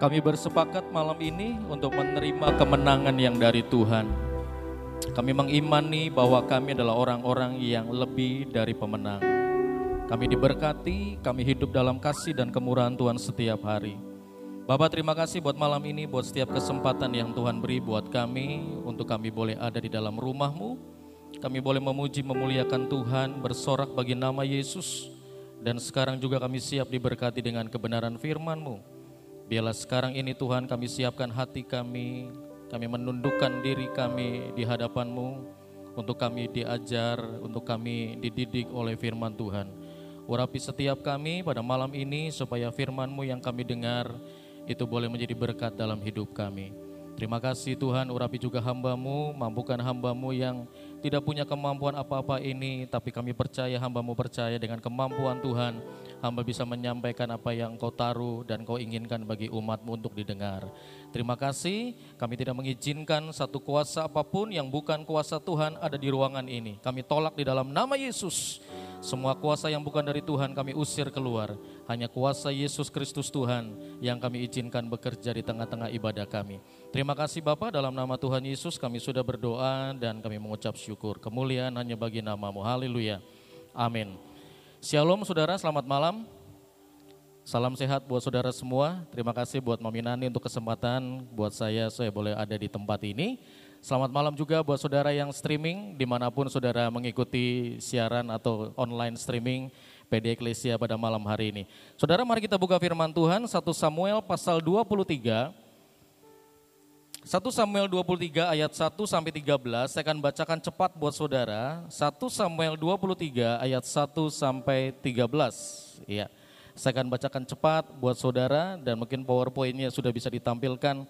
Kami bersepakat malam ini untuk menerima kemenangan yang dari Tuhan. Kami mengimani bahwa kami adalah orang-orang yang lebih dari pemenang. Kami diberkati, kami hidup dalam kasih dan kemurahan Tuhan setiap hari. Bapak terima kasih buat malam ini, buat setiap kesempatan yang Tuhan beri buat kami, untuk kami boleh ada di dalam rumahmu, kami boleh memuji memuliakan Tuhan, bersorak bagi nama Yesus, dan sekarang juga kami siap diberkati dengan kebenaran firman-Mu. Biarlah sekarang ini Tuhan kami siapkan hati kami, kami menundukkan diri kami di hadapan-Mu untuk kami diajar, untuk kami dididik oleh firman Tuhan. Urapi setiap kami pada malam ini supaya firman-Mu yang kami dengar itu boleh menjadi berkat dalam hidup kami. Terima kasih Tuhan, urapi juga hambamu, mampukan hambamu yang tidak punya kemampuan apa-apa ini, tapi kami percaya hambamu percaya dengan kemampuan Tuhan, hamba bisa menyampaikan apa yang kau taruh dan kau inginkan bagi umatmu untuk didengar. Terima kasih, kami tidak mengizinkan satu kuasa apa pun yang bukan kuasa Tuhan ada di ruangan ini. Kami tolak di dalam nama Yesus. Semua kuasa yang bukan dari Tuhan kami usir keluar. Hanya kuasa Yesus Kristus Tuhan yang kami izinkan bekerja di tengah-tengah ibadah kami. Terima kasih Bapak dalam nama Tuhan Yesus kami sudah berdoa dan kami mengucap syukur. Kemuliaan hanya bagi namamu. Haleluya. Amin. Shalom saudara, selamat malam. Salam sehat buat saudara semua. Terima kasih buat Mami Nani untuk kesempatan buat saya, saya boleh ada di tempat ini. Selamat malam juga buat saudara yang streaming di mana pun saudara mengikuti siaran atau online streaming PD Eklesia pada malam hari ini. Saudara mari kita buka firman Tuhan 1 Samuel pasal 23 1 Samuel 23 ayat 1 sampai 13 saya akan bacakan cepat buat saudara 1 Samuel 23 ayat 1 sampai 13 Iya. Saya akan bacakan cepat buat saudara dan mungkin powerpointnya sudah bisa ditampilkan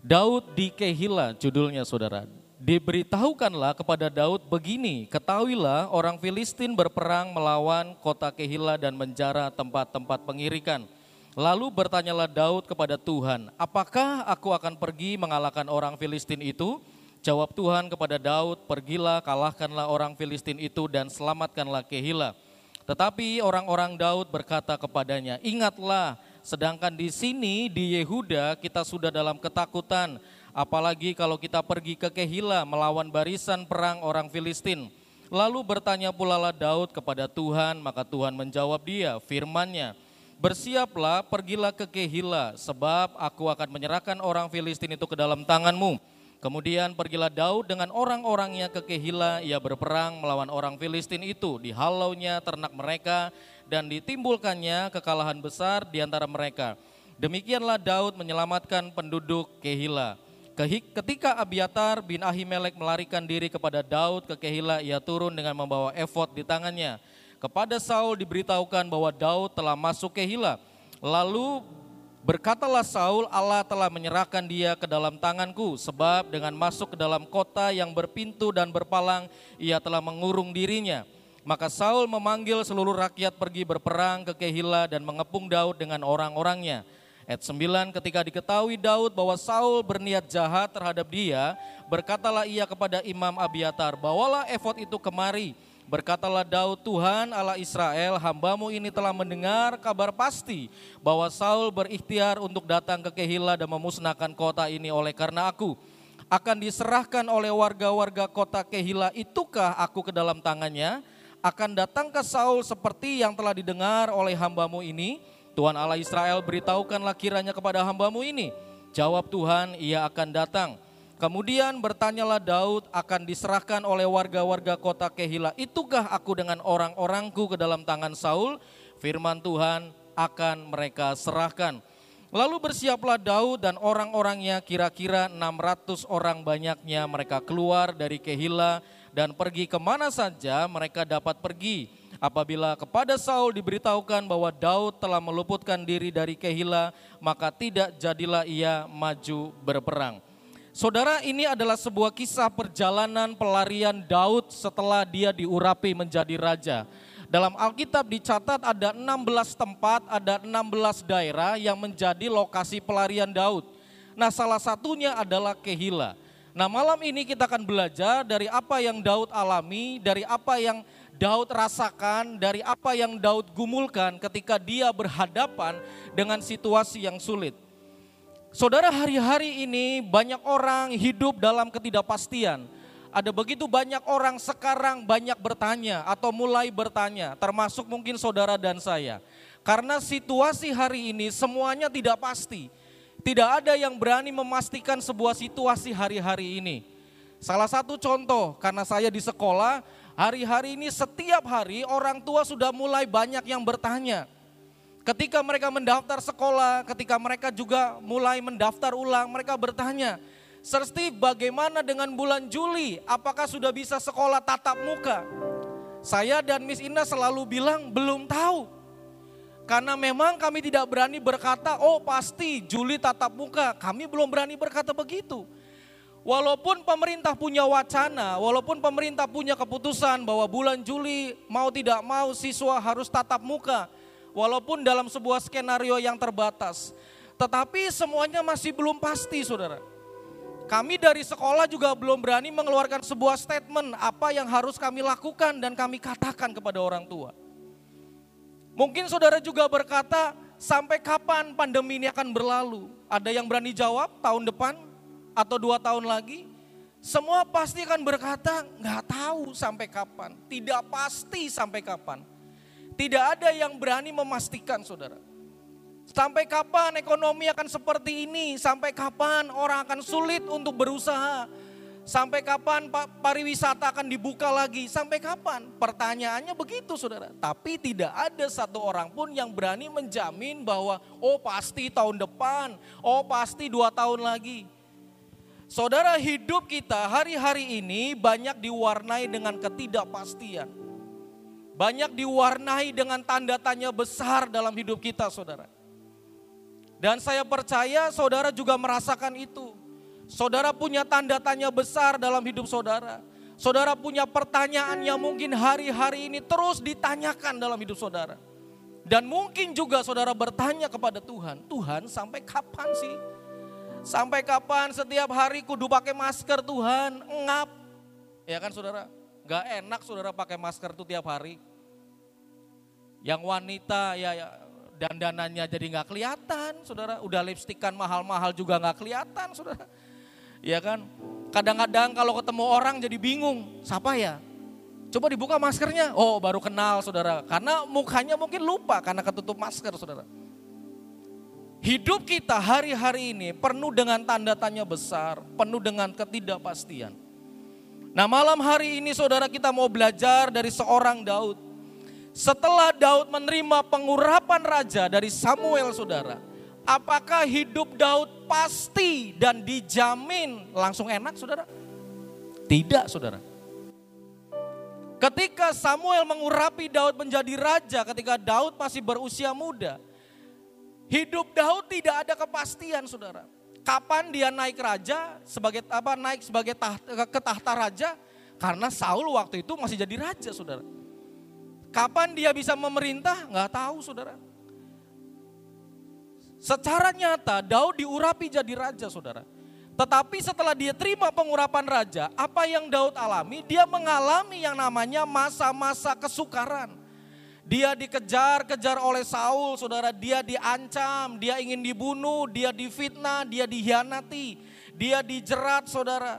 Daud di Kehila judulnya saudara. Diberitahukanlah kepada Daud begini, ketahuilah orang Filistin berperang melawan kota Kehila dan menjara tempat-tempat pengirikan. Lalu bertanyalah Daud kepada Tuhan, apakah aku akan pergi mengalahkan orang Filistin itu? Jawab Tuhan kepada Daud, pergilah kalahkanlah orang Filistin itu dan selamatkanlah Kehila. Tetapi orang-orang Daud berkata kepadanya, ingatlah Sedangkan di sini di Yehuda kita sudah dalam ketakutan, apalagi kalau kita pergi ke Kehila melawan barisan perang orang Filistin. Lalu bertanya pula Daud kepada Tuhan, maka Tuhan menjawab dia, firmannya, Bersiaplah, pergilah ke Kehila, sebab aku akan menyerahkan orang Filistin itu ke dalam tanganmu. Kemudian pergilah Daud dengan orang-orangnya ke Kehila, ia berperang melawan orang Filistin itu, dihalaunya ternak mereka, dan ditimbulkannya kekalahan besar di antara mereka. Demikianlah Daud menyelamatkan penduduk Kehila. Ketika Abiatar bin Ahimelek melarikan diri kepada Daud ke Kehila, ia turun dengan membawa efod di tangannya. Kepada Saul diberitahukan bahwa Daud telah masuk Kehila. Lalu berkatalah Saul, Allah telah menyerahkan dia ke dalam tanganku, sebab dengan masuk ke dalam kota yang berpintu dan berpalang, ia telah mengurung dirinya. Maka Saul memanggil seluruh rakyat pergi berperang ke Kehila dan mengepung Daud dengan orang-orangnya. Ayat 9 ketika diketahui Daud bahwa Saul berniat jahat terhadap dia, berkatalah ia kepada Imam Abiatar, bawalah efod itu kemari. Berkatalah Daud, Tuhan Allah Israel, hambamu ini telah mendengar kabar pasti bahwa Saul berikhtiar untuk datang ke Kehila dan memusnahkan kota ini oleh karena aku. Akan diserahkan oleh warga-warga kota Kehila, itukah aku ke dalam tangannya?' akan datang ke Saul seperti yang telah didengar oleh hambamu ini? Tuhan Allah Israel beritahukanlah kiranya kepada hambamu ini. Jawab Tuhan, ia akan datang. Kemudian bertanyalah Daud akan diserahkan oleh warga-warga kota Kehila. Itukah aku dengan orang-orangku ke dalam tangan Saul? Firman Tuhan akan mereka serahkan. Lalu bersiaplah Daud dan orang-orangnya kira-kira 600 orang banyaknya mereka keluar dari Kehila dan pergi ke mana saja mereka dapat pergi. Apabila kepada Saul diberitahukan bahwa Daud telah meluputkan diri dari Kehila, maka tidak jadilah ia maju berperang. Saudara, ini adalah sebuah kisah perjalanan pelarian Daud setelah dia diurapi menjadi raja. Dalam Alkitab dicatat ada 16 tempat, ada 16 daerah yang menjadi lokasi pelarian Daud. Nah salah satunya adalah Kehila. Nah malam ini kita akan belajar dari apa yang Daud alami, dari apa yang Daud rasakan, dari apa yang Daud gumulkan ketika dia berhadapan dengan situasi yang sulit. Saudara, hari-hari ini banyak orang hidup dalam ketidakpastian. Ada begitu banyak orang sekarang banyak bertanya atau mulai bertanya, termasuk mungkin saudara dan saya. Karena situasi hari ini semuanya tidak pasti. Tidak ada yang berani memastikan sebuah situasi hari-hari ini. Salah satu contoh, karena saya di sekolah, hari-hari ini setiap hari orang tua sudah mulai banyak yang bertanya Ketika mereka mendaftar sekolah, ketika mereka juga mulai mendaftar ulang, mereka bertanya, Sir Steve bagaimana dengan bulan Juli? Apakah sudah bisa sekolah tatap muka? Saya dan Miss Ina selalu bilang belum tahu. Karena memang kami tidak berani berkata, oh pasti Juli tatap muka. Kami belum berani berkata begitu. Walaupun pemerintah punya wacana, walaupun pemerintah punya keputusan bahwa bulan Juli mau tidak mau siswa harus tatap muka walaupun dalam sebuah skenario yang terbatas. Tetapi semuanya masih belum pasti saudara. Kami dari sekolah juga belum berani mengeluarkan sebuah statement apa yang harus kami lakukan dan kami katakan kepada orang tua. Mungkin saudara juga berkata, sampai kapan pandemi ini akan berlalu? Ada yang berani jawab tahun depan atau dua tahun lagi? Semua pasti akan berkata, nggak tahu sampai kapan, tidak pasti sampai kapan. Tidak ada yang berani memastikan saudara. Sampai kapan ekonomi akan seperti ini? Sampai kapan orang akan sulit untuk berusaha? Sampai kapan pariwisata akan dibuka lagi? Sampai kapan? Pertanyaannya begitu saudara. Tapi tidak ada satu orang pun yang berani menjamin bahwa oh pasti tahun depan, oh pasti dua tahun lagi. Saudara hidup kita hari-hari ini banyak diwarnai dengan ketidakpastian banyak diwarnai dengan tanda tanya besar dalam hidup kita saudara. Dan saya percaya saudara juga merasakan itu. Saudara punya tanda tanya besar dalam hidup saudara. Saudara punya pertanyaan yang mungkin hari-hari ini terus ditanyakan dalam hidup saudara. Dan mungkin juga saudara bertanya kepada Tuhan, Tuhan sampai kapan sih? Sampai kapan setiap hari kudu pakai masker Tuhan? Engap. Ya kan saudara? Gak enak saudara pakai masker tuh tiap hari. Yang wanita ya, ya dandanannya jadi nggak kelihatan, saudara. Udah lipstikan mahal-mahal juga nggak kelihatan, saudara. Ya kan? Kadang-kadang kalau ketemu orang jadi bingung, siapa ya? Coba dibuka maskernya, oh baru kenal saudara. Karena mukanya mungkin lupa karena ketutup masker saudara. Hidup kita hari-hari ini penuh dengan tanda tanya besar, penuh dengan ketidakpastian. Nah malam hari ini saudara kita mau belajar dari seorang Daud. Setelah Daud menerima pengurapan raja dari Samuel saudara. Apakah hidup Daud pasti dan dijamin langsung enak saudara? Tidak saudara. Ketika Samuel mengurapi Daud menjadi raja ketika Daud masih berusia muda. Hidup Daud tidak ada kepastian saudara kapan dia naik raja sebagai apa naik sebagai tahta, ke tahta raja karena Saul waktu itu masih jadi raja saudara. Kapan dia bisa memerintah nggak tahu saudara. Secara nyata Daud diurapi jadi raja saudara. Tetapi setelah dia terima pengurapan raja, apa yang Daud alami? Dia mengalami yang namanya masa-masa kesukaran dia dikejar-kejar oleh Saul, saudara. Dia diancam, dia ingin dibunuh, dia difitnah, dia dihianati, dia dijerat, saudara.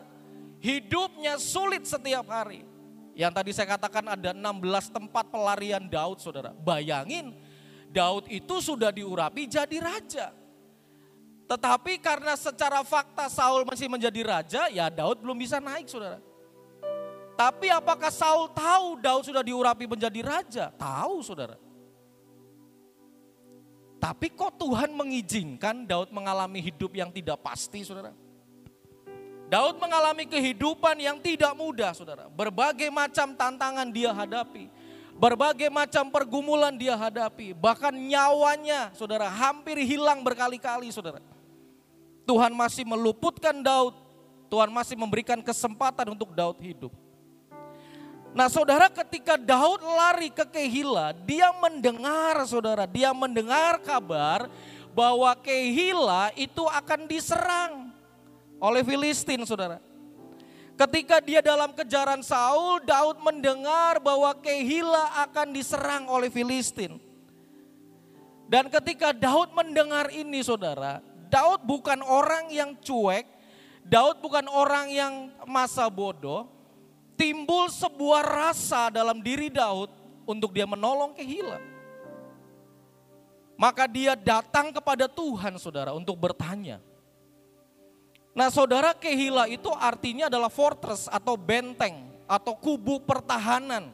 Hidupnya sulit setiap hari. Yang tadi saya katakan ada 16 tempat pelarian Daud, saudara. Bayangin, Daud itu sudah diurapi jadi raja. Tetapi karena secara fakta Saul masih menjadi raja, ya Daud belum bisa naik, saudara. Tapi apakah Saul tahu Daud sudah diurapi menjadi raja? Tahu saudara. Tapi kok Tuhan mengizinkan Daud mengalami hidup yang tidak pasti saudara? Daud mengalami kehidupan yang tidak mudah saudara. Berbagai macam tantangan dia hadapi. Berbagai macam pergumulan dia hadapi. Bahkan nyawanya saudara hampir hilang berkali-kali saudara. Tuhan masih meluputkan Daud. Tuhan masih memberikan kesempatan untuk Daud hidup. Nah saudara ketika Daud lari ke Kehila, dia mendengar saudara, dia mendengar kabar bahwa Kehila itu akan diserang oleh Filistin saudara. Ketika dia dalam kejaran Saul, Daud mendengar bahwa Kehila akan diserang oleh Filistin. Dan ketika Daud mendengar ini saudara, Daud bukan orang yang cuek, Daud bukan orang yang masa bodoh. Timbul sebuah rasa dalam diri Daud untuk dia menolong Kehila. Maka dia datang kepada Tuhan saudara untuk bertanya. Nah saudara Kehila itu artinya adalah fortress atau benteng atau kubu pertahanan.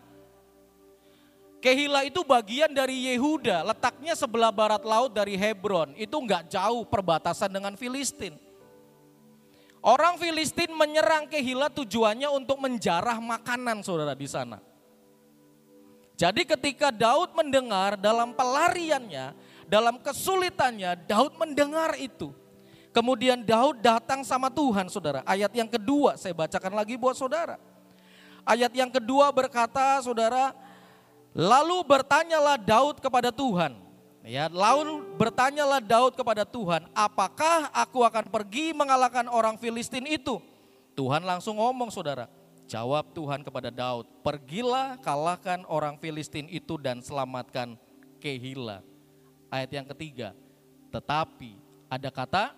Kehila itu bagian dari Yehuda, letaknya sebelah barat laut dari Hebron. Itu nggak jauh perbatasan dengan Filistin. Orang Filistin menyerang Kehila tujuannya untuk menjarah makanan saudara di sana. Jadi ketika Daud mendengar dalam pelariannya, dalam kesulitannya, Daud mendengar itu. Kemudian Daud datang sama Tuhan saudara. Ayat yang kedua saya bacakan lagi buat saudara. Ayat yang kedua berkata saudara, lalu bertanyalah Daud kepada Tuhan. Ya, lalu bertanyalah Daud kepada Tuhan, apakah aku akan pergi mengalahkan orang Filistin itu? Tuhan langsung ngomong saudara, jawab Tuhan kepada Daud, pergilah kalahkan orang Filistin itu dan selamatkan Kehila. Ayat yang ketiga, tetapi ada kata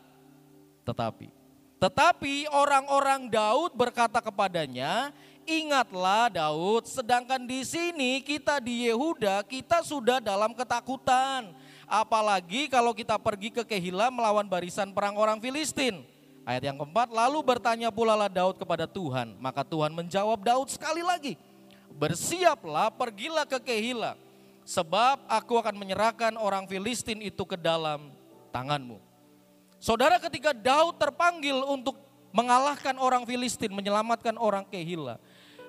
tetapi. Tetapi orang-orang Daud berkata kepadanya, ingatlah Daud, sedangkan di sini kita di Yehuda, kita sudah dalam ketakutan. Apalagi kalau kita pergi ke Kehila melawan barisan perang orang Filistin. Ayat yang keempat, lalu bertanya pula lah Daud kepada Tuhan. Maka Tuhan menjawab Daud sekali lagi, bersiaplah pergilah ke Kehila. Sebab aku akan menyerahkan orang Filistin itu ke dalam tanganmu. Saudara ketika Daud terpanggil untuk mengalahkan orang Filistin, menyelamatkan orang Kehila.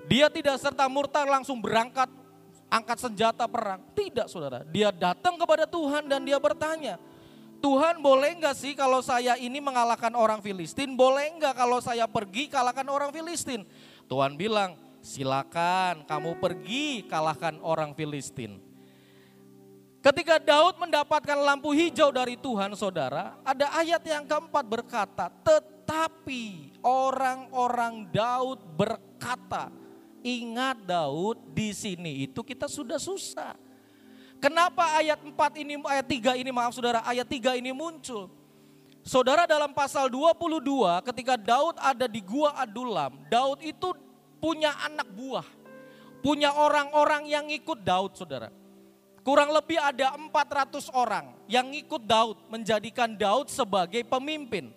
Dia tidak serta murta langsung berangkat angkat senjata perang. Tidak saudara, dia datang kepada Tuhan dan dia bertanya, Tuhan boleh enggak sih kalau saya ini mengalahkan orang Filistin? Boleh enggak kalau saya pergi kalahkan orang Filistin? Tuhan bilang, silakan kamu pergi kalahkan orang Filistin. Ketika Daud mendapatkan lampu hijau dari Tuhan saudara, ada ayat yang keempat berkata, tetapi orang-orang Daud berkata, ingat Daud di sini itu kita sudah susah. Kenapa ayat 4 ini, ayat 3 ini maaf saudara, ayat 3 ini muncul? Saudara dalam pasal 22 ketika Daud ada di gua Adulam, Daud itu punya anak buah, punya orang-orang yang ikut Daud saudara. Kurang lebih ada 400 orang yang ikut Daud menjadikan Daud sebagai pemimpin.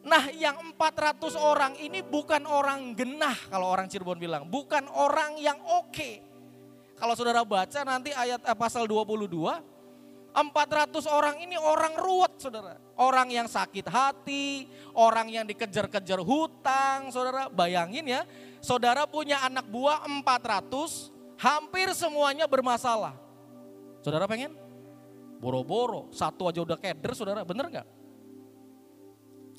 Nah yang 400 orang ini bukan orang genah kalau orang Cirebon bilang. Bukan orang yang oke. Kalau saudara baca nanti ayat eh, pasal 22. 400 orang ini orang ruwet saudara. Orang yang sakit hati, orang yang dikejar-kejar hutang saudara. Bayangin ya, saudara punya anak buah 400, hampir semuanya bermasalah Saudara pengen? Boro-boro, satu aja udah keder saudara, bener nggak?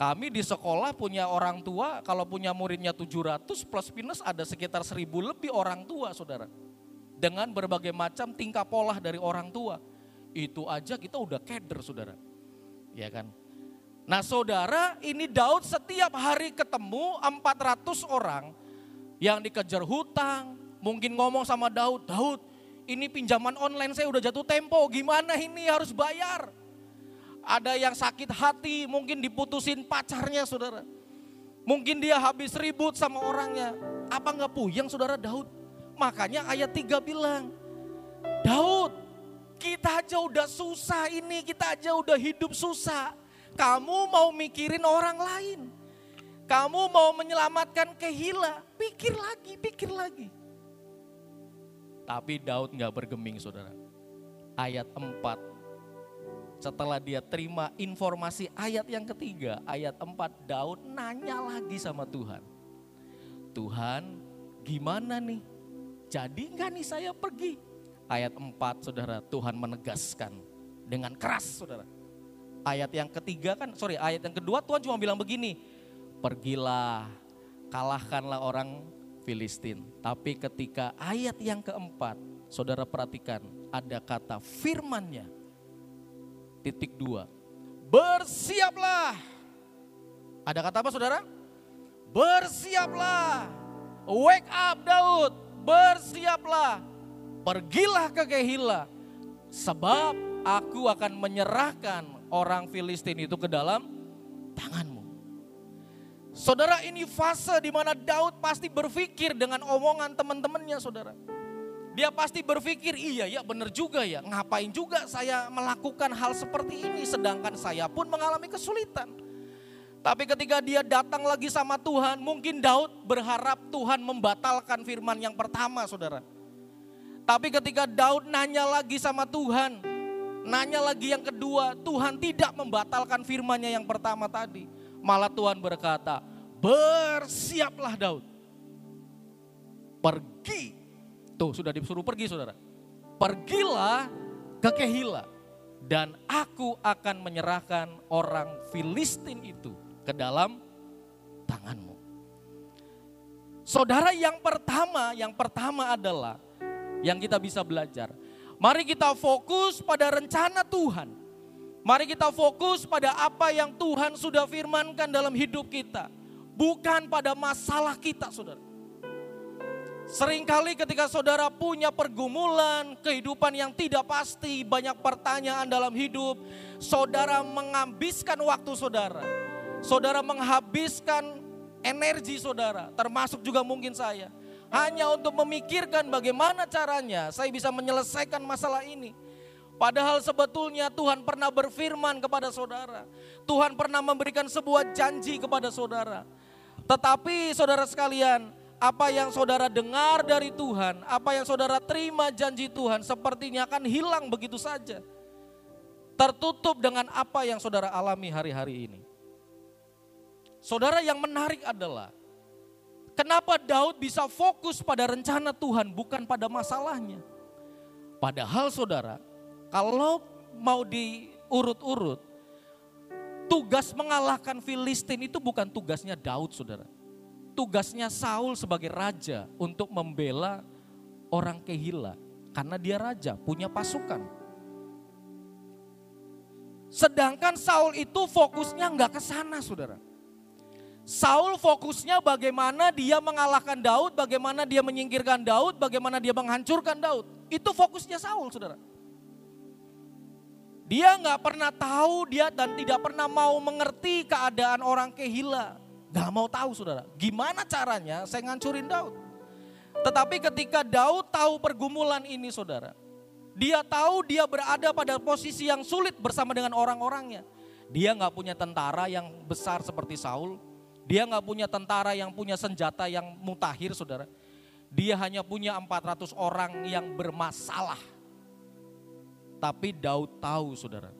Kami di sekolah punya orang tua, kalau punya muridnya 700 plus minus ada sekitar 1000 lebih orang tua saudara. Dengan berbagai macam tingkah pola dari orang tua. Itu aja kita udah keder saudara. Ya kan? Nah saudara ini Daud setiap hari ketemu 400 orang yang dikejar hutang. Mungkin ngomong sama Daud, Daud ini pinjaman online saya udah jatuh tempo, gimana ini harus bayar. Ada yang sakit hati, mungkin diputusin pacarnya saudara. Mungkin dia habis ribut sama orangnya. Apa nggak puyeng saudara Daud? Makanya ayat 3 bilang, Daud kita aja udah susah ini, kita aja udah hidup susah. Kamu mau mikirin orang lain. Kamu mau menyelamatkan kehila, pikir lagi, pikir lagi. Tapi Daud nggak bergeming saudara. Ayat 4. Setelah dia terima informasi ayat yang ketiga, ayat 4 Daud nanya lagi sama Tuhan. Tuhan gimana nih? Jadi nggak nih saya pergi? Ayat 4 saudara Tuhan menegaskan dengan keras saudara. Ayat yang ketiga kan, sorry ayat yang kedua Tuhan cuma bilang begini. Pergilah, kalahkanlah orang Filistin. Tapi ketika ayat yang keempat, saudara perhatikan ada kata firmannya. Titik dua, bersiaplah. Ada kata apa saudara? Bersiaplah. Wake up Daud, bersiaplah. Pergilah ke Kehila. Sebab aku akan menyerahkan orang Filistin itu ke dalam tanganmu. Saudara ini fase di mana Daud pasti berpikir dengan omongan teman-temannya saudara. Dia pasti berpikir, iya ya benar juga ya, ngapain juga saya melakukan hal seperti ini sedangkan saya pun mengalami kesulitan. Tapi ketika dia datang lagi sama Tuhan, mungkin Daud berharap Tuhan membatalkan firman yang pertama saudara. Tapi ketika Daud nanya lagi sama Tuhan, nanya lagi yang kedua, Tuhan tidak membatalkan firmannya yang pertama tadi. Malah Tuhan berkata, bersiaplah Daud. Pergi Tuh sudah disuruh pergi saudara. Pergilah ke Kehila dan aku akan menyerahkan orang Filistin itu ke dalam tanganmu. Saudara yang pertama, yang pertama adalah yang kita bisa belajar. Mari kita fokus pada rencana Tuhan. Mari kita fokus pada apa yang Tuhan sudah firmankan dalam hidup kita. Bukan pada masalah kita saudara. Seringkali ketika saudara punya pergumulan, kehidupan yang tidak pasti, banyak pertanyaan dalam hidup, saudara menghabiskan waktu saudara. Saudara menghabiskan energi saudara, termasuk juga mungkin saya. Hanya untuk memikirkan bagaimana caranya saya bisa menyelesaikan masalah ini. Padahal sebetulnya Tuhan pernah berfirman kepada saudara. Tuhan pernah memberikan sebuah janji kepada saudara. Tetapi saudara sekalian, apa yang saudara dengar dari Tuhan, apa yang saudara terima janji Tuhan sepertinya akan hilang begitu saja. Tertutup dengan apa yang saudara alami hari-hari ini. Saudara yang menarik adalah kenapa Daud bisa fokus pada rencana Tuhan bukan pada masalahnya. Padahal saudara, kalau mau diurut-urut, tugas mengalahkan Filistin itu bukan tugasnya Daud saudara tugasnya Saul sebagai raja untuk membela orang Kehila karena dia raja, punya pasukan. Sedangkan Saul itu fokusnya nggak ke sana, saudara. Saul fokusnya bagaimana dia mengalahkan Daud, bagaimana dia menyingkirkan Daud, bagaimana dia menghancurkan Daud. Itu fokusnya Saul, saudara. Dia nggak pernah tahu dia dan tidak pernah mau mengerti keadaan orang Kehila. Gak mau tahu saudara, gimana caranya saya ngancurin Daud. Tetapi ketika Daud tahu pergumulan ini saudara, dia tahu dia berada pada posisi yang sulit bersama dengan orang-orangnya. Dia nggak punya tentara yang besar seperti Saul, dia nggak punya tentara yang punya senjata yang mutakhir saudara. Dia hanya punya 400 orang yang bermasalah. Tapi Daud tahu saudara,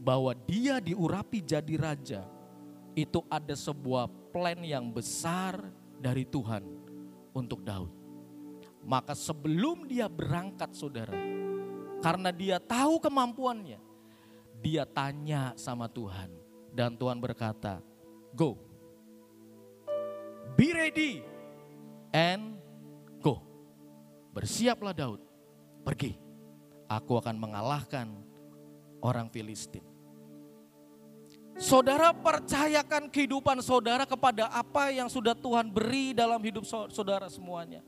bahwa dia diurapi jadi raja itu ada sebuah plan yang besar dari Tuhan untuk Daud. Maka sebelum dia berangkat saudara, karena dia tahu kemampuannya, dia tanya sama Tuhan. Dan Tuhan berkata, go, be ready and go. Bersiaplah Daud, pergi. Aku akan mengalahkan orang Filistin. Saudara percayakan kehidupan saudara kepada apa yang sudah Tuhan beri dalam hidup saudara semuanya.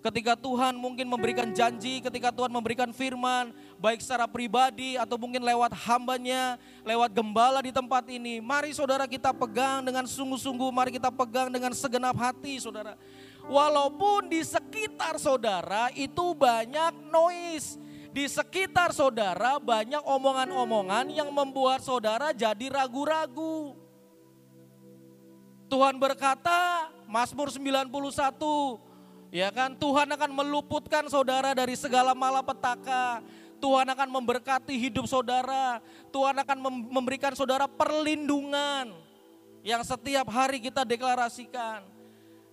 Ketika Tuhan mungkin memberikan janji, ketika Tuhan memberikan firman, baik secara pribadi atau mungkin lewat hambanya, lewat gembala di tempat ini. Mari saudara kita pegang dengan sungguh-sungguh, mari kita pegang dengan segenap hati saudara. Walaupun di sekitar saudara itu banyak noise, di sekitar saudara banyak omongan-omongan yang membuat saudara jadi ragu-ragu. Tuhan berkata, Mazmur 91, ya kan, Tuhan akan meluputkan saudara dari segala malapetaka. Tuhan akan memberkati hidup saudara. Tuhan akan memberikan saudara perlindungan yang setiap hari kita deklarasikan.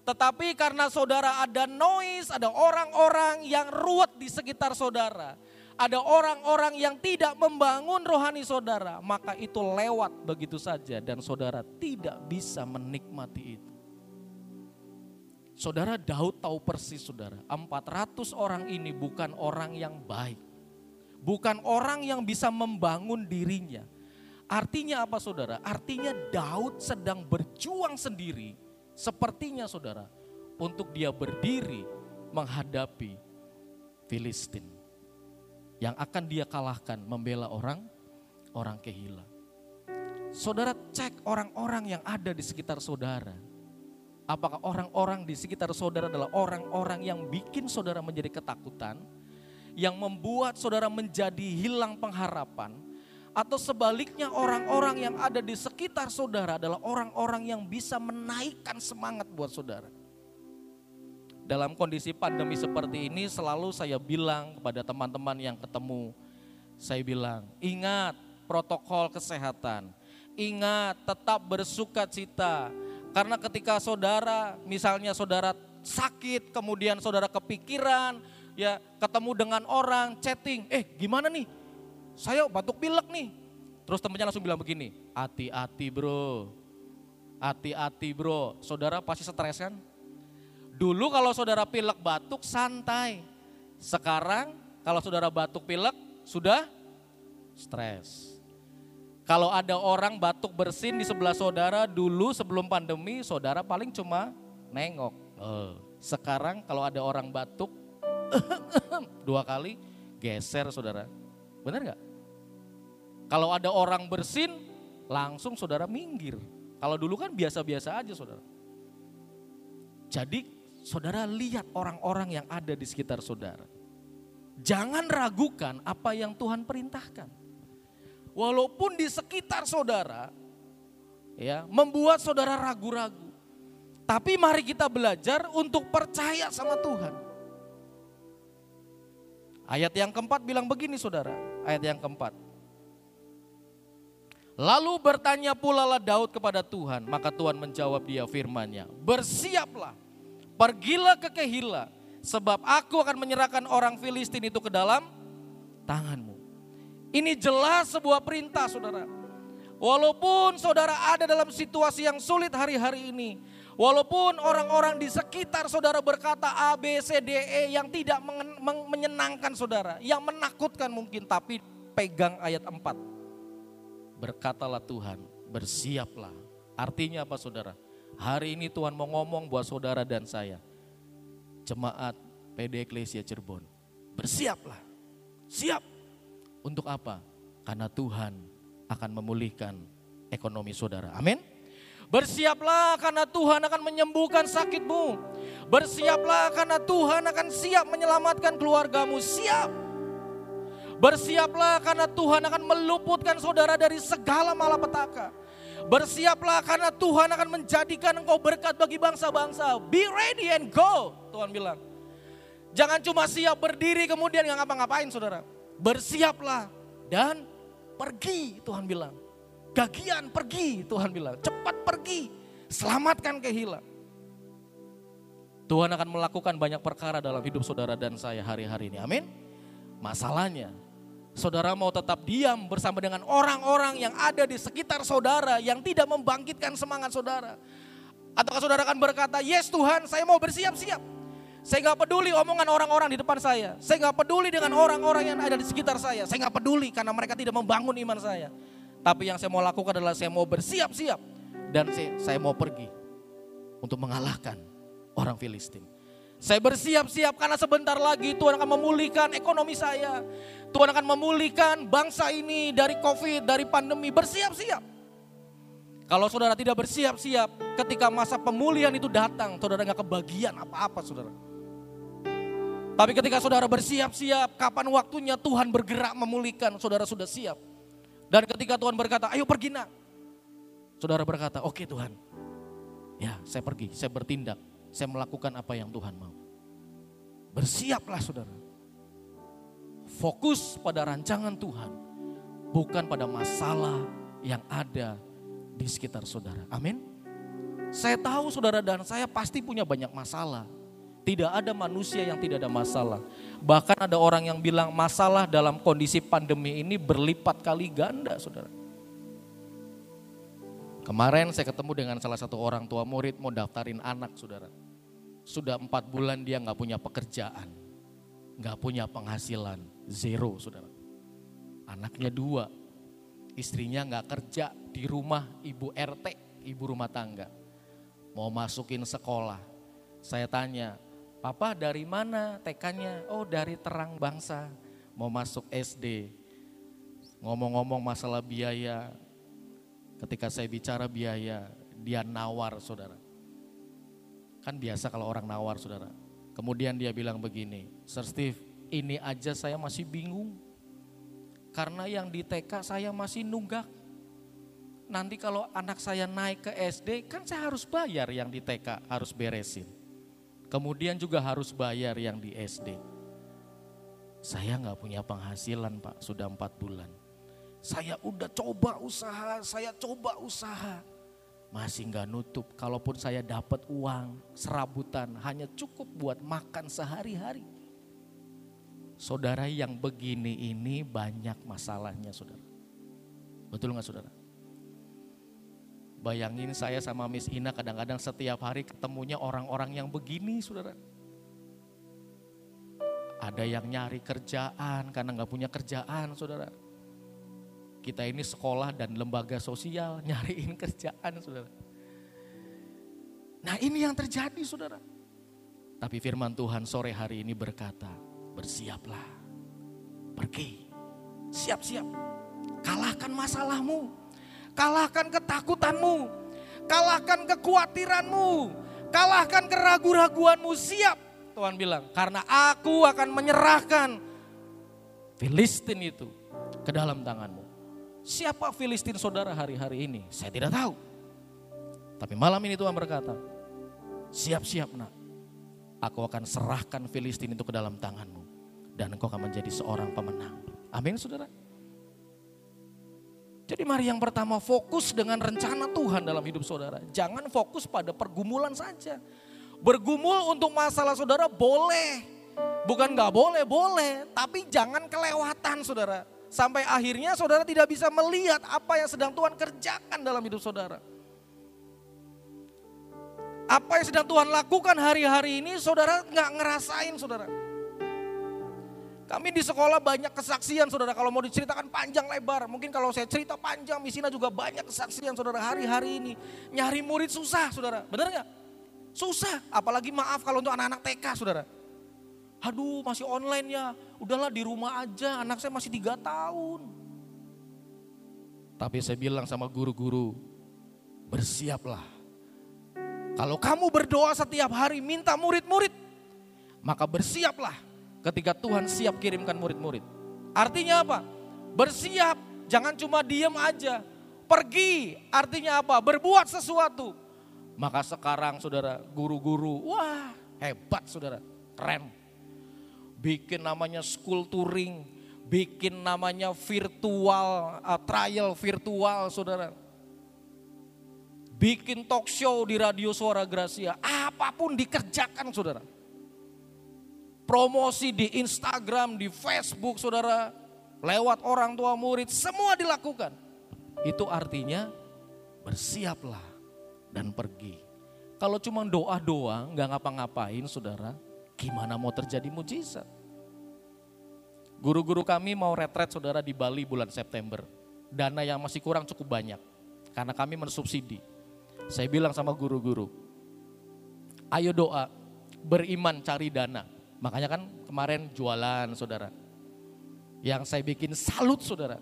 Tetapi karena saudara ada noise, ada orang-orang yang ruwet di sekitar saudara ada orang-orang yang tidak membangun rohani saudara, maka itu lewat begitu saja dan saudara tidak bisa menikmati itu. Saudara Daud tahu persis saudara, 400 orang ini bukan orang yang baik. Bukan orang yang bisa membangun dirinya. Artinya apa saudara? Artinya Daud sedang berjuang sendiri sepertinya saudara untuk dia berdiri menghadapi Filistin yang akan dia kalahkan membela orang orang kehila. Saudara cek orang-orang yang ada di sekitar saudara. Apakah orang-orang di sekitar saudara adalah orang-orang yang bikin saudara menjadi ketakutan, yang membuat saudara menjadi hilang pengharapan, atau sebaliknya orang-orang yang ada di sekitar saudara adalah orang-orang yang bisa menaikkan semangat buat saudara. Dalam kondisi pandemi seperti ini selalu saya bilang kepada teman-teman yang ketemu, saya bilang, ingat protokol kesehatan, ingat tetap bersuka cita, karena ketika saudara, misalnya saudara sakit, kemudian saudara kepikiran, ya ketemu dengan orang, chatting, eh gimana nih? Saya batuk pilek nih. Terus temennya langsung bilang begini, hati-hati bro, hati-hati bro. Saudara pasti stres kan? Dulu kalau saudara pilek batuk santai. Sekarang kalau saudara batuk pilek sudah stres. Kalau ada orang batuk bersin di sebelah saudara dulu sebelum pandemi, saudara paling cuma nengok. Oh. Sekarang kalau ada orang batuk dua kali, geser saudara. Benar nggak? Kalau ada orang bersin, langsung saudara minggir. Kalau dulu kan biasa-biasa aja saudara. Jadi saudara lihat orang-orang yang ada di sekitar saudara. Jangan ragukan apa yang Tuhan perintahkan. Walaupun di sekitar saudara ya membuat saudara ragu-ragu. Tapi mari kita belajar untuk percaya sama Tuhan. Ayat yang keempat bilang begini saudara, ayat yang keempat. Lalu bertanya pula lah Daud kepada Tuhan, maka Tuhan menjawab dia firmannya, bersiaplah, pergilah ke Kehila, sebab aku akan menyerahkan orang Filistin itu ke dalam tanganmu. Ini jelas sebuah perintah saudara. Walaupun saudara ada dalam situasi yang sulit hari-hari ini. Walaupun orang-orang di sekitar saudara berkata A, B, C, D, E yang tidak menyenangkan saudara. Yang menakutkan mungkin tapi pegang ayat 4. Berkatalah Tuhan, bersiaplah. Artinya apa saudara? Hari ini Tuhan mau ngomong buat saudara dan saya. Jemaat PD Eklesia Cirebon. Bersiaplah. Siap untuk apa? Karena Tuhan akan memulihkan ekonomi saudara. Amin. Bersiaplah karena Tuhan akan menyembuhkan sakitmu. Bersiaplah karena Tuhan akan siap menyelamatkan keluargamu. Siap. Bersiaplah karena Tuhan akan meluputkan saudara dari segala malapetaka. Bersiaplah karena Tuhan akan menjadikan engkau berkat bagi bangsa-bangsa. Be ready and go. Tuhan bilang. Jangan cuma siap berdiri kemudian nggak ngapa-ngapain saudara bersiaplah dan pergi Tuhan bilang. Gagian pergi Tuhan bilang, cepat pergi, selamatkan kehilang. Tuhan akan melakukan banyak perkara dalam hidup saudara dan saya hari-hari ini. Amin. Masalahnya, saudara mau tetap diam bersama dengan orang-orang yang ada di sekitar saudara yang tidak membangkitkan semangat saudara. Ataukah saudara akan berkata, yes Tuhan saya mau bersiap-siap. Saya nggak peduli omongan orang-orang di depan saya. Saya nggak peduli dengan orang-orang yang ada di sekitar saya. Saya nggak peduli karena mereka tidak membangun iman saya. Tapi yang saya mau lakukan adalah saya mau bersiap-siap dan saya, saya mau pergi untuk mengalahkan orang Filistin. Saya bersiap-siap karena sebentar lagi Tuhan akan memulihkan ekonomi saya. Tuhan akan memulihkan bangsa ini dari COVID, dari pandemi. Bersiap-siap. Kalau saudara tidak bersiap-siap, ketika masa pemulihan itu datang, saudara nggak kebagian apa-apa, saudara. Tapi ketika saudara bersiap-siap, kapan waktunya Tuhan bergerak memulihkan, saudara sudah siap. Dan ketika Tuhan berkata, ayo pergi nak. Saudara berkata, oke okay, Tuhan. Ya saya pergi, saya bertindak, saya melakukan apa yang Tuhan mau. Bersiaplah saudara. Fokus pada rancangan Tuhan, bukan pada masalah yang ada di sekitar saudara. Amin. Saya tahu saudara dan saya pasti punya banyak masalah. Tidak ada manusia yang tidak ada masalah. Bahkan ada orang yang bilang masalah dalam kondisi pandemi ini berlipat kali ganda, saudara. Kemarin saya ketemu dengan salah satu orang tua murid mau daftarin anak, saudara. Sudah empat bulan dia nggak punya pekerjaan, nggak punya penghasilan, zero, saudara. Anaknya dua, istrinya nggak kerja di rumah ibu RT, ibu rumah tangga. Mau masukin sekolah, saya tanya, Papa dari mana TK-nya? Oh dari terang bangsa, mau masuk SD. Ngomong-ngomong masalah biaya, ketika saya bicara biaya, dia nawar saudara. Kan biasa kalau orang nawar saudara. Kemudian dia bilang begini, Sir Steve ini aja saya masih bingung. Karena yang di TK saya masih nunggak. Nanti kalau anak saya naik ke SD kan saya harus bayar yang di TK, harus beresin. Kemudian juga harus bayar yang di SD. Saya nggak punya penghasilan pak, sudah empat bulan. Saya udah coba usaha, saya coba usaha. Masih nggak nutup, kalaupun saya dapat uang serabutan hanya cukup buat makan sehari-hari. Saudara yang begini ini banyak masalahnya saudara. Betul nggak saudara? Bayangin saya sama Miss Ina kadang-kadang setiap hari ketemunya orang-orang yang begini saudara. Ada yang nyari kerjaan karena nggak punya kerjaan saudara kita ini sekolah dan lembaga sosial nyariin kerjaan saudara. Nah ini yang terjadi saudara. Tapi firman Tuhan sore hari ini berkata, bersiaplah, pergi, siap-siap, kalahkan masalahmu, kalahkan ketakutanmu, kalahkan kekhawatiranmu, kalahkan keraguan-raguanmu, siap. Tuhan bilang, karena aku akan menyerahkan Filistin itu ke dalam tanganmu. Siapa Filistin saudara hari-hari ini? Saya tidak tahu. Tapi malam ini Tuhan berkata, siap-siap nak. Aku akan serahkan Filistin itu ke dalam tanganmu. Dan engkau akan menjadi seorang pemenang. Amin saudara. Jadi mari yang pertama fokus dengan rencana Tuhan dalam hidup saudara. Jangan fokus pada pergumulan saja. Bergumul untuk masalah saudara boleh. Bukan gak boleh, boleh. Tapi jangan kelewatan saudara. Sampai akhirnya saudara tidak bisa melihat apa yang sedang Tuhan kerjakan dalam hidup saudara. Apa yang sedang Tuhan lakukan hari-hari ini saudara nggak ngerasain saudara. Kami di sekolah banyak kesaksian saudara kalau mau diceritakan panjang lebar. Mungkin kalau saya cerita panjang misina juga banyak kesaksian saudara hari-hari ini. Nyari murid susah saudara, benar nggak? Susah, apalagi maaf kalau untuk anak-anak TK saudara. Aduh masih online ya, udahlah di rumah aja, anak saya masih tiga tahun. Tapi saya bilang sama guru-guru, bersiaplah. Kalau kamu berdoa setiap hari minta murid-murid, maka bersiaplah ketika Tuhan siap kirimkan murid-murid. Artinya apa? Bersiap, jangan cuma diem aja. Pergi, artinya apa? Berbuat sesuatu. Maka sekarang saudara, guru-guru, wah hebat saudara, keren bikin namanya school touring, bikin namanya virtual, uh, trial virtual saudara. Bikin talk show di radio suara Gracia, apa pun dikerjakan saudara. Promosi di Instagram, di Facebook saudara, lewat orang tua murid, semua dilakukan. Itu artinya bersiaplah dan pergi. Kalau cuma doa doang, nggak ngapa-ngapain saudara, Gimana mau terjadi mujizat? Guru-guru kami mau retret saudara di Bali bulan September. Dana yang masih kurang cukup banyak. Karena kami mensubsidi. Saya bilang sama guru-guru, ayo doa, beriman cari dana. Makanya kan kemarin jualan saudara. Yang saya bikin salut saudara.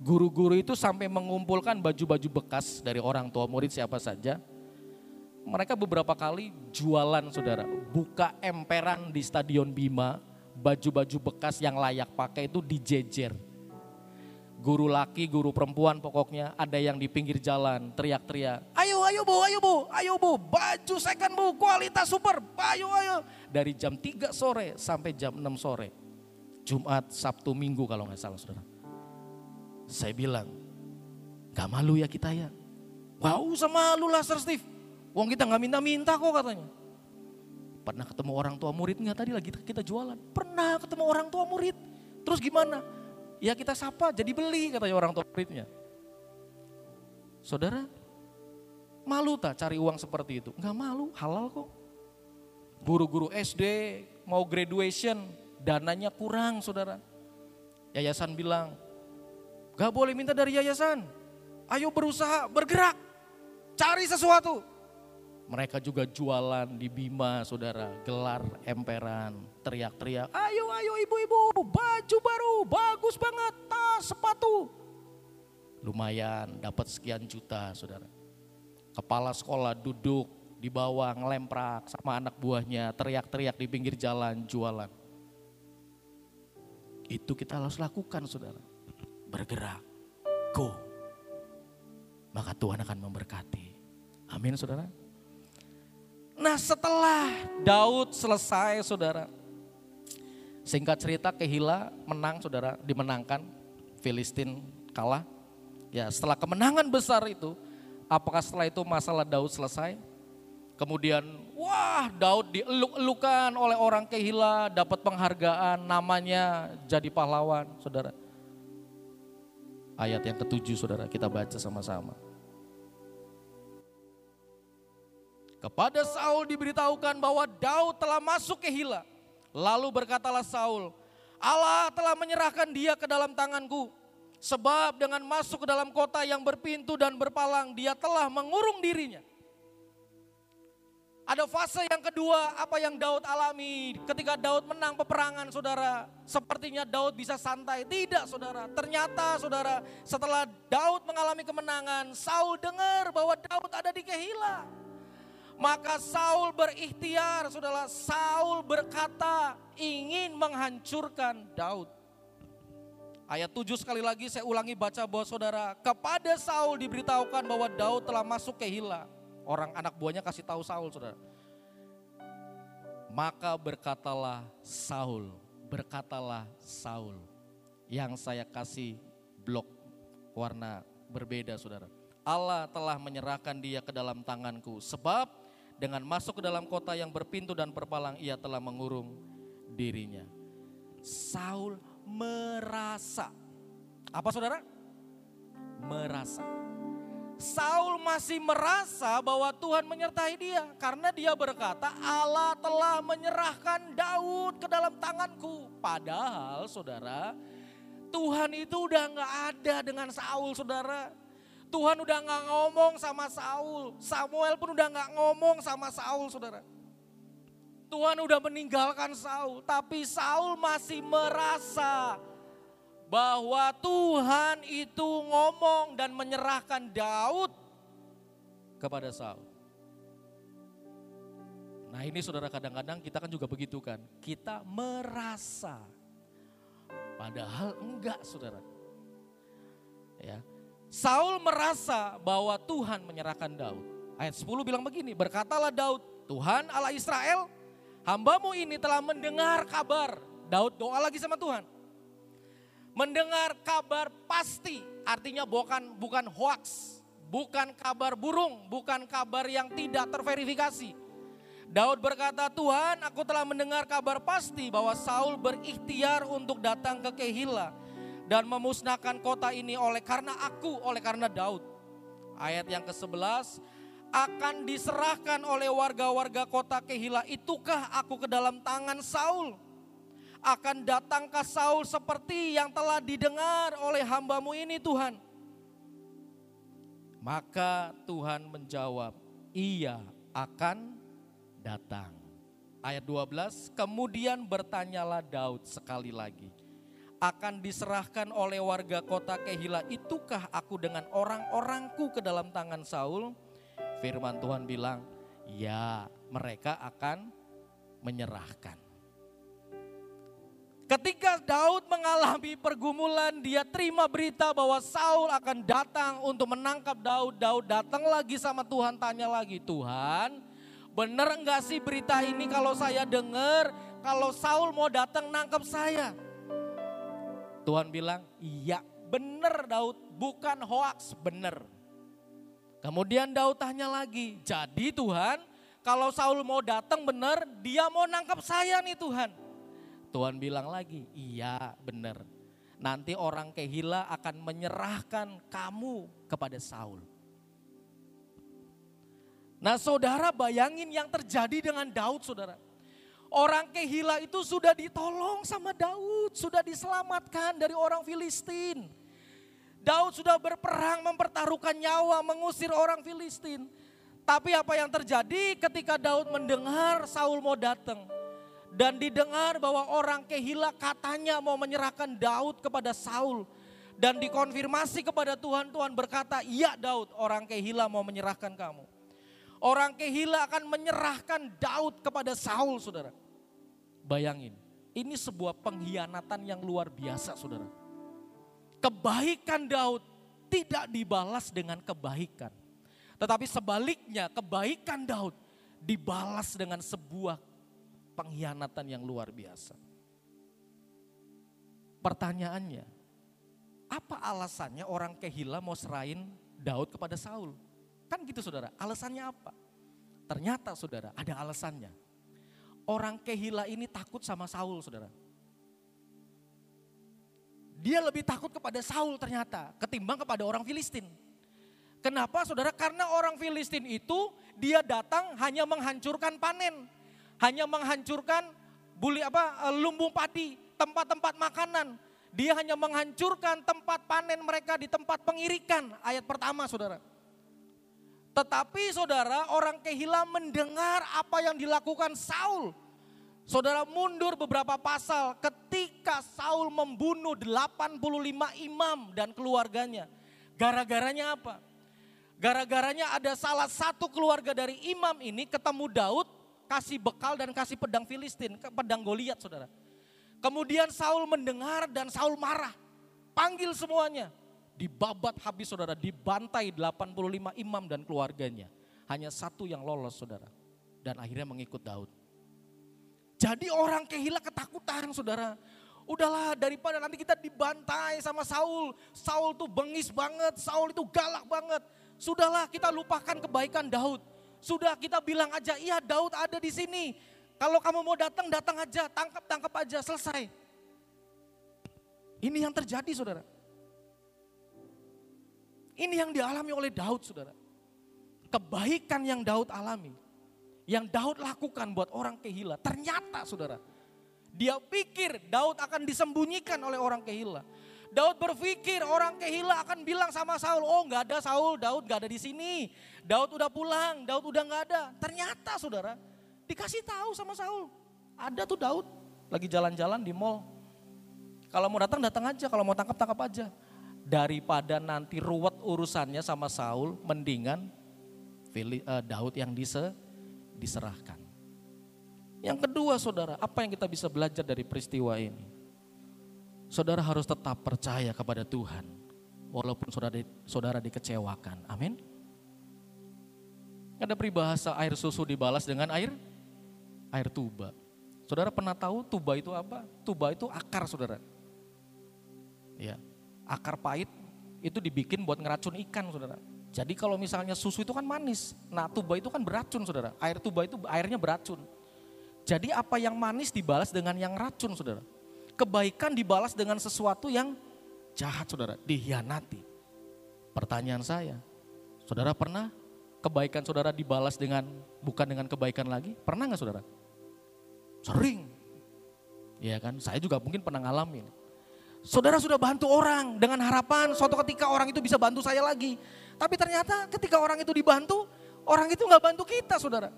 Guru-guru itu sampai mengumpulkan baju-baju bekas dari orang tua murid siapa saja mereka beberapa kali jualan saudara, buka emperan di Stadion Bima, baju-baju bekas yang layak pakai itu dijejer. Guru laki, guru perempuan pokoknya ada yang di pinggir jalan teriak-teriak. Ayo, ayo bu, ayo bu, ayo bu, baju second bu, kualitas super, ayo, ayo. Dari jam 3 sore sampai jam 6 sore. Jumat, Sabtu, Minggu kalau nggak salah saudara. Saya bilang, gak malu ya kita ya. Gak usah malu lah Sir Steve. Wong kita nggak minta-minta kok katanya. Pernah ketemu orang tua murid nggak tadi lagi kita jualan? Pernah ketemu orang tua murid. Terus gimana? Ya kita sapa jadi beli katanya orang tua muridnya. Saudara, malu tak cari uang seperti itu? Nggak malu, halal kok. Guru-guru SD mau graduation, dananya kurang saudara. Yayasan bilang, gak boleh minta dari yayasan. Ayo berusaha, bergerak, cari sesuatu. Mereka juga jualan di Bima, saudara, gelar emperan, teriak-teriak, ayo ayo ibu-ibu, baju baru, bagus banget, tas, sepatu. Lumayan, dapat sekian juta, saudara. Kepala sekolah duduk di bawah ngelemprak sama anak buahnya, teriak-teriak di pinggir jalan, jualan. Itu kita harus lakukan, saudara. Bergerak, go. Maka Tuhan akan memberkati. Amin, saudara. Nah setelah Daud selesai saudara. Singkat cerita Kehila menang saudara, dimenangkan. Filistin kalah. Ya setelah kemenangan besar itu, apakah setelah itu masalah Daud selesai? Kemudian wah Daud dieluk-elukan oleh orang Kehila, dapat penghargaan, namanya jadi pahlawan saudara. Ayat yang ketujuh saudara kita baca sama-sama. Kepada Saul diberitahukan bahwa Daud telah masuk ke Hila. Lalu berkatalah Saul, Allah telah menyerahkan dia ke dalam tanganku. Sebab dengan masuk ke dalam kota yang berpintu dan berpalang, dia telah mengurung dirinya. Ada fase yang kedua, apa yang Daud alami ketika Daud menang peperangan, saudara. Sepertinya Daud bisa santai. Tidak, saudara. Ternyata, saudara, setelah Daud mengalami kemenangan, Saul dengar bahwa Daud ada di Kehila. Maka Saul berikhtiar, saudara. Saul berkata ingin menghancurkan Daud. Ayat 7 sekali lagi saya ulangi baca bahwa saudara. Kepada Saul diberitahukan bahwa Daud telah masuk ke Hila. Orang anak buahnya kasih tahu Saul saudara. Maka berkatalah Saul, berkatalah Saul. Yang saya kasih blok warna berbeda saudara. Allah telah menyerahkan dia ke dalam tanganku. Sebab dengan masuk ke dalam kota yang berpintu dan berpalang ia telah mengurung dirinya. Saul merasa. Apa saudara? Merasa. Saul masih merasa bahwa Tuhan menyertai dia. Karena dia berkata Allah telah menyerahkan Daud ke dalam tanganku. Padahal saudara Tuhan itu udah gak ada dengan Saul saudara. Tuhan udah gak ngomong sama Saul. Samuel pun udah gak ngomong sama Saul saudara. Tuhan udah meninggalkan Saul. Tapi Saul masih merasa bahwa Tuhan itu ngomong dan menyerahkan Daud kepada Saul. Nah ini saudara kadang-kadang kita kan juga begitu kan. Kita merasa. Padahal enggak saudara. Ya, Saul merasa bahwa Tuhan menyerahkan Daud. Ayat 10 bilang begini, berkatalah Daud, Tuhan Allah Israel, hambamu ini telah mendengar kabar. Daud doa lagi sama Tuhan. Mendengar kabar pasti, artinya bukan bukan hoax, bukan kabar burung, bukan kabar yang tidak terverifikasi. Daud berkata, Tuhan aku telah mendengar kabar pasti bahwa Saul berikhtiar untuk datang ke Kehila dan memusnahkan kota ini oleh karena aku, oleh karena Daud. Ayat yang ke-11, akan diserahkan oleh warga-warga kota Kehila, itukah aku ke dalam tangan Saul? Akan datangkah Saul seperti yang telah didengar oleh hambamu ini Tuhan? Maka Tuhan menjawab, iya akan datang. Ayat 12, kemudian bertanyalah Daud sekali lagi akan diserahkan oleh warga kota Kehila. Itukah aku dengan orang-orangku ke dalam tangan Saul? Firman Tuhan bilang, ya mereka akan menyerahkan. Ketika Daud mengalami pergumulan, dia terima berita bahwa Saul akan datang untuk menangkap Daud. Daud datang lagi sama Tuhan, tanya lagi, Tuhan, benar enggak sih berita ini kalau saya dengar, kalau Saul mau datang nangkap saya? Tuhan bilang, iya benar Daud, bukan hoax, benar. Kemudian Daud tanya lagi, jadi Tuhan kalau Saul mau datang benar, dia mau nangkap saya nih Tuhan. Tuhan bilang lagi, iya benar. Nanti orang Kehila akan menyerahkan kamu kepada Saul. Nah saudara bayangin yang terjadi dengan Daud saudara. Orang Kehila itu sudah ditolong sama Daud, sudah diselamatkan dari orang Filistin. Daud sudah berperang mempertaruhkan nyawa mengusir orang Filistin. Tapi apa yang terjadi ketika Daud mendengar Saul mau datang dan didengar bahwa orang Kehila katanya mau menyerahkan Daud kepada Saul dan dikonfirmasi kepada Tuhan, Tuhan berkata, "Iya Daud, orang Kehila mau menyerahkan kamu." Orang Kehila akan menyerahkan Daud kepada Saul, Saudara. Bayangin, ini sebuah pengkhianatan yang luar biasa, Saudara. Kebaikan Daud tidak dibalas dengan kebaikan. Tetapi sebaliknya, kebaikan Daud dibalas dengan sebuah pengkhianatan yang luar biasa. Pertanyaannya, apa alasannya orang Kehila mau serain Daud kepada Saul? Kan gitu saudara, alasannya apa? Ternyata saudara, ada alasannya. Orang Kehila ini takut sama Saul saudara. Dia lebih takut kepada Saul ternyata ketimbang kepada orang Filistin. Kenapa saudara? Karena orang Filistin itu dia datang hanya menghancurkan panen. Hanya menghancurkan buli apa eh, lumbung padi, tempat-tempat makanan. Dia hanya menghancurkan tempat panen mereka di tempat pengirikan. Ayat pertama saudara. Tetapi saudara orang Kehila mendengar apa yang dilakukan Saul. Saudara mundur beberapa pasal ketika Saul membunuh 85 imam dan keluarganya. Gara-garanya apa? Gara-garanya ada salah satu keluarga dari imam ini ketemu Daud kasih bekal dan kasih pedang Filistin, pedang Goliat saudara. Kemudian Saul mendengar dan Saul marah. Panggil semuanya dibabat habis saudara, dibantai 85 imam dan keluarganya. Hanya satu yang lolos saudara. Dan akhirnya mengikut Daud. Jadi orang kehila ketakutan saudara. Udahlah daripada nanti kita dibantai sama Saul. Saul tuh bengis banget, Saul itu galak banget. Sudahlah kita lupakan kebaikan Daud. Sudah kita bilang aja, iya Daud ada di sini. Kalau kamu mau datang, datang aja, tangkap, tangkap aja, selesai. Ini yang terjadi saudara. Ini yang dialami oleh Daud saudara. Kebaikan yang Daud alami. Yang Daud lakukan buat orang kehila. Ternyata saudara. Dia pikir Daud akan disembunyikan oleh orang kehila. Daud berpikir orang kehila akan bilang sama Saul, oh nggak ada Saul, Daud nggak ada di sini. Daud udah pulang, Daud udah nggak ada. Ternyata saudara, dikasih tahu sama Saul, ada tuh Daud lagi jalan-jalan di mall. Kalau mau datang datang aja, kalau mau tangkap tangkap aja daripada nanti ruwet urusannya sama Saul, mendingan eh, Daud yang dise, diserahkan. Yang kedua saudara, apa yang kita bisa belajar dari peristiwa ini? Saudara harus tetap percaya kepada Tuhan, walaupun saudara, saudara dikecewakan. Amin. Ada peribahasa air susu dibalas dengan air air tuba. Saudara pernah tahu tuba itu apa? Tuba itu akar saudara. Ya, akar pahit itu dibikin buat ngeracun ikan saudara. Jadi kalau misalnya susu itu kan manis, nah tuba itu kan beracun saudara. Air tuba itu airnya beracun. Jadi apa yang manis dibalas dengan yang racun saudara. Kebaikan dibalas dengan sesuatu yang jahat saudara, dihianati. Pertanyaan saya, saudara pernah kebaikan saudara dibalas dengan bukan dengan kebaikan lagi? Pernah nggak saudara? Sering. Iya kan, saya juga mungkin pernah ngalamin. Saudara sudah bantu orang dengan harapan suatu ketika orang itu bisa bantu saya lagi. Tapi ternyata ketika orang itu dibantu, orang itu nggak bantu kita saudara.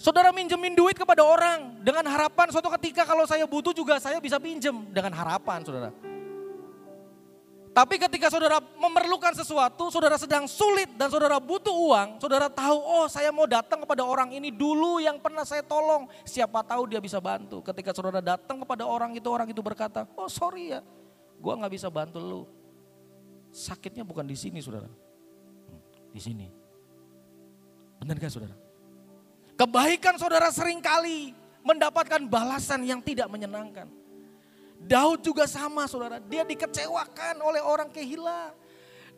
Saudara minjemin duit kepada orang dengan harapan suatu ketika kalau saya butuh juga saya bisa pinjem dengan harapan saudara. Tapi ketika saudara memerlukan sesuatu, saudara sedang sulit dan saudara butuh uang, saudara tahu, oh saya mau datang kepada orang ini dulu yang pernah saya tolong. Siapa tahu dia bisa bantu. Ketika saudara datang kepada orang itu, orang itu berkata, oh sorry ya, gua nggak bisa bantu lu. Sakitnya bukan di sini saudara, di sini. Benar gak saudara? Kebaikan saudara sering kali mendapatkan balasan yang tidak menyenangkan. Daud juga sama saudara, dia dikecewakan oleh orang kehila.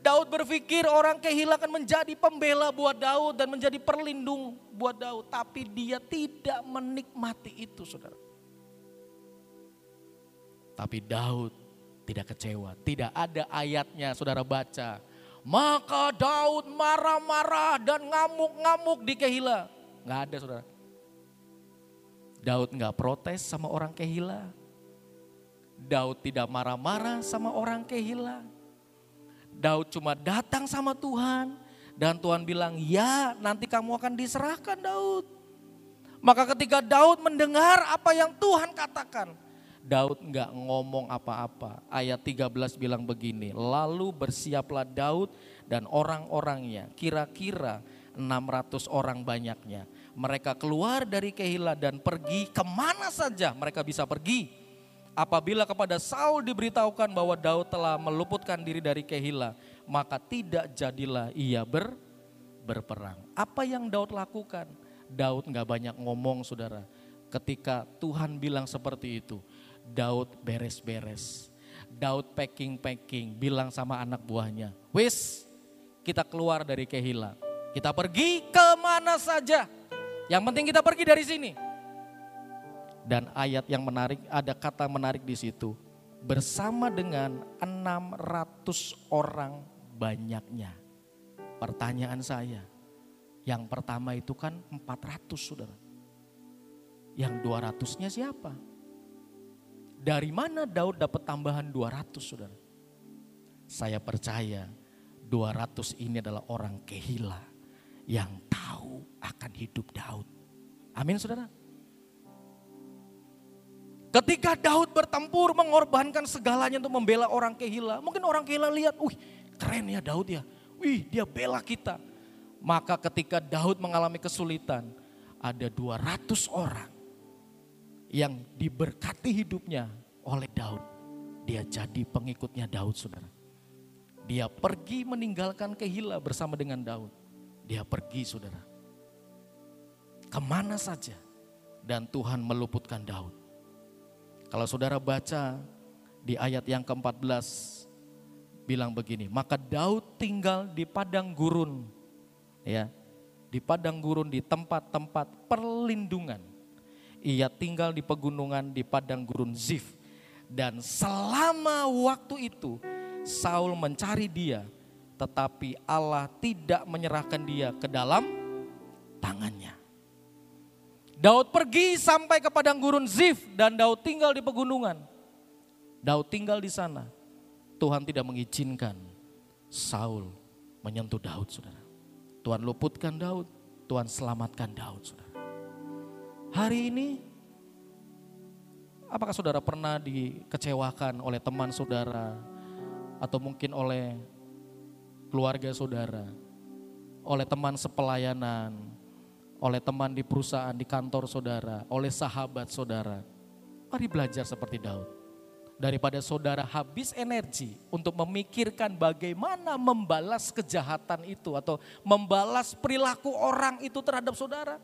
Daud berpikir orang kehila akan menjadi pembela buat Daud dan menjadi perlindung buat Daud. Tapi dia tidak menikmati itu saudara. Tapi Daud tidak kecewa. Tidak ada ayatnya saudara baca. Maka Daud marah-marah dan ngamuk-ngamuk di kehila. Nggak ada saudara. Daud nggak protes sama orang kehila Daud tidak marah-marah sama orang kehilangan. Daud cuma datang sama Tuhan. Dan Tuhan bilang, ya nanti kamu akan diserahkan Daud. Maka ketika Daud mendengar apa yang Tuhan katakan, Daud nggak ngomong apa-apa. Ayat 13 bilang begini, lalu bersiaplah Daud dan orang-orangnya, kira-kira 600 orang banyaknya. Mereka keluar dari Kehila dan pergi ke mana saja mereka bisa pergi. Apabila kepada Saul diberitahukan bahwa Daud telah meluputkan diri dari Kehila, maka tidak jadilah ia ber, berperang. Apa yang Daud lakukan? Daud nggak banyak ngomong saudara. Ketika Tuhan bilang seperti itu, Daud beres-beres. Daud packing-packing, bilang sama anak buahnya, wis kita keluar dari Kehila. Kita pergi ke mana saja. Yang penting kita pergi dari sini. Dan ayat yang menarik, ada kata menarik di situ. Bersama dengan 600 orang banyaknya. Pertanyaan saya, yang pertama itu kan 400 saudara. Yang 200-nya siapa? Dari mana Daud dapat tambahan 200 saudara? Saya percaya 200 ini adalah orang kehila yang tahu akan hidup Daud. Amin saudara. Ketika Daud bertempur mengorbankan segalanya untuk membela orang kehila. Mungkin orang kehila lihat, wih keren ya Daud ya. Wih dia bela kita. Maka ketika Daud mengalami kesulitan, ada 200 orang yang diberkati hidupnya oleh Daud. Dia jadi pengikutnya Daud saudara. Dia pergi meninggalkan Kehila bersama dengan Daud. Dia pergi saudara. Ke mana saja. Dan Tuhan meluputkan Daud. Kalau saudara baca di ayat yang ke-14 bilang begini, maka Daud tinggal di padang gurun. Ya, di padang gurun di tempat-tempat perlindungan. Ia tinggal di pegunungan di padang gurun Zif. Dan selama waktu itu Saul mencari dia, tetapi Allah tidak menyerahkan dia ke dalam tangannya. Daud pergi sampai ke padang gurun Zif dan Daud tinggal di pegunungan. Daud tinggal di sana. Tuhan tidak mengizinkan Saul menyentuh Daud, saudara. Tuhan luputkan Daud, Tuhan selamatkan Daud, saudara. Hari ini, apakah saudara pernah dikecewakan oleh teman saudara, atau mungkin oleh keluarga saudara, oleh teman sepelayanan, oleh teman di perusahaan, di kantor saudara, oleh sahabat saudara. Mari belajar seperti Daud daripada saudara habis energi untuk memikirkan bagaimana membalas kejahatan itu atau membalas perilaku orang itu terhadap saudara.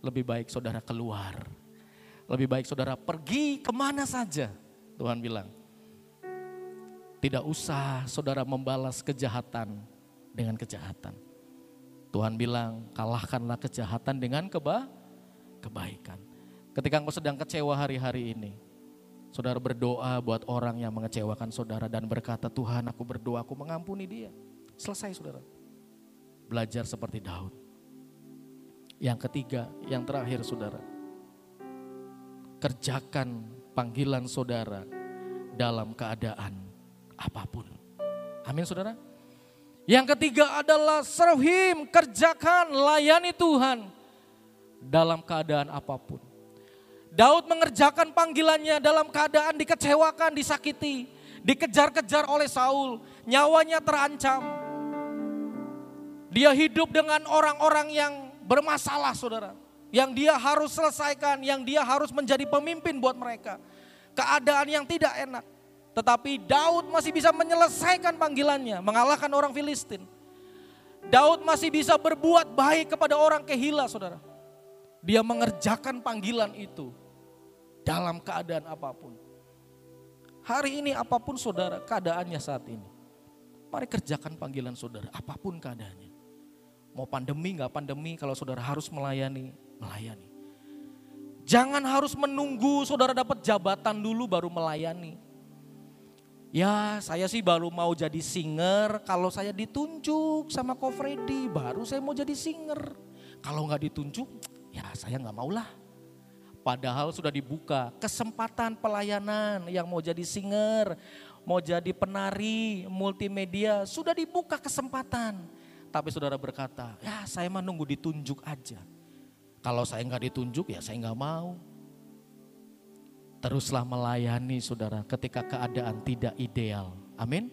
Lebih baik saudara keluar. Lebih baik saudara pergi ke mana saja. Tuhan bilang. Tidak usah saudara membalas kejahatan dengan kejahatan. Tuhan bilang kalahkanlah kejahatan dengan keba kebaikan. Ketika engkau sedang kecewa hari-hari ini, Saudara berdoa buat orang yang mengecewakan saudara dan berkata, Tuhan aku berdoa, aku mengampuni dia. Selesai saudara. Belajar seperti Daud. Yang ketiga, yang terakhir saudara. Kerjakan panggilan saudara dalam keadaan apa pun. Amin saudara. Yang ketiga adalah serhim, kerjakan, layani Tuhan dalam keadaan apa pun. Daud mengerjakan panggilannya dalam keadaan dikecewakan, disakiti, dikejar-kejar oleh Saul, nyawanya terancam. Dia hidup dengan orang-orang yang bermasalah, saudara. Yang dia harus selesaikan, yang dia harus menjadi pemimpin buat mereka. Keadaan yang tidak enak. Tetapi Daud masih bisa menyelesaikan panggilannya, mengalahkan orang Filistin. Daud masih bisa berbuat baik kepada orang Kehila, saudara. Dia mengerjakan panggilan itu dalam keadaan apa pun. Hari ini apa pun saudara keadaannya saat ini. Mari kerjakan panggilan saudara apa pun keadaannya. Mau pandemi nggak pandemi kalau saudara harus melayani, melayani. Jangan harus menunggu saudara dapat jabatan dulu baru melayani. Ya saya sih baru mau jadi singer kalau saya ditunjuk sama Ko Freddy baru saya mau jadi singer. Kalau nggak ditunjuk ya saya nggak maulah. Padahal sudah dibuka kesempatan pelayanan yang mau jadi singer, mau jadi penari, multimedia, sudah dibuka kesempatan. Tapi saudara berkata, ya saya mah nunggu ditunjuk aja. Kalau saya nggak ditunjuk ya saya nggak mau. Teruslah melayani saudara ketika keadaan tidak ideal. Amin.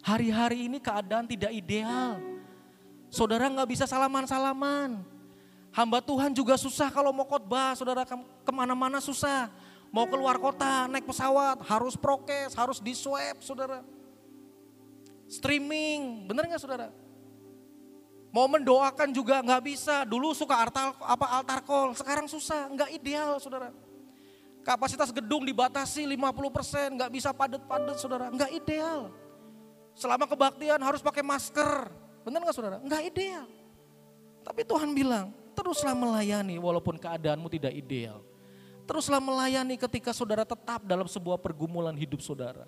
Hari-hari ini keadaan tidak ideal. Saudara nggak bisa salaman-salaman. Hamba Tuhan juga susah kalau mau khotbah, saudara ke mana-mana susah. Mau keluar kota, naik pesawat, harus prokes, harus di swab, saudara. Streaming, bener nggak saudara? Mau mendoakan juga nggak bisa. Dulu suka altar, apa altar call, sekarang susah, nggak ideal saudara. Kapasitas gedung dibatasi 50%, nggak bisa padat-padat saudara, nggak ideal. Selama kebaktian harus pakai masker, benar nggak saudara? Nggak ideal. Tapi Tuhan bilang, teruslah melayani walaupun keadaanmu tidak ideal. Teruslah melayani ketika saudara tetap dalam sebuah pergumulan hidup saudara.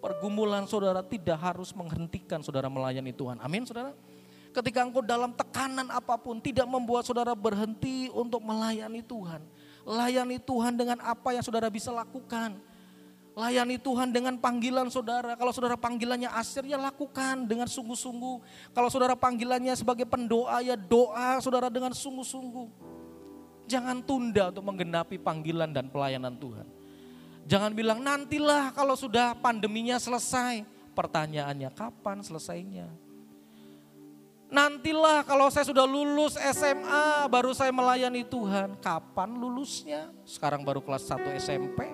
Pergumulan saudara tidak harus menghentikan saudara melayani Tuhan. Amin saudara. Ketika engkau dalam tekanan apa pun tidak membuat saudara berhenti untuk melayani Tuhan. Layani Tuhan dengan apa yang saudara bisa lakukan. Layani Tuhan dengan panggilan saudara. Kalau saudara panggilannya asir ya lakukan dengan sungguh-sungguh. Kalau saudara panggilannya sebagai pendoa ya doa saudara dengan sungguh-sungguh. Jangan tunda untuk menggenapi panggilan dan pelayanan Tuhan. Jangan bilang nantilah kalau sudah pandeminya selesai. Pertanyaannya kapan selesainya? Nantilah kalau saya sudah lulus SMA baru saya melayani Tuhan. Kapan lulusnya? Sekarang baru kelas 1 SMP.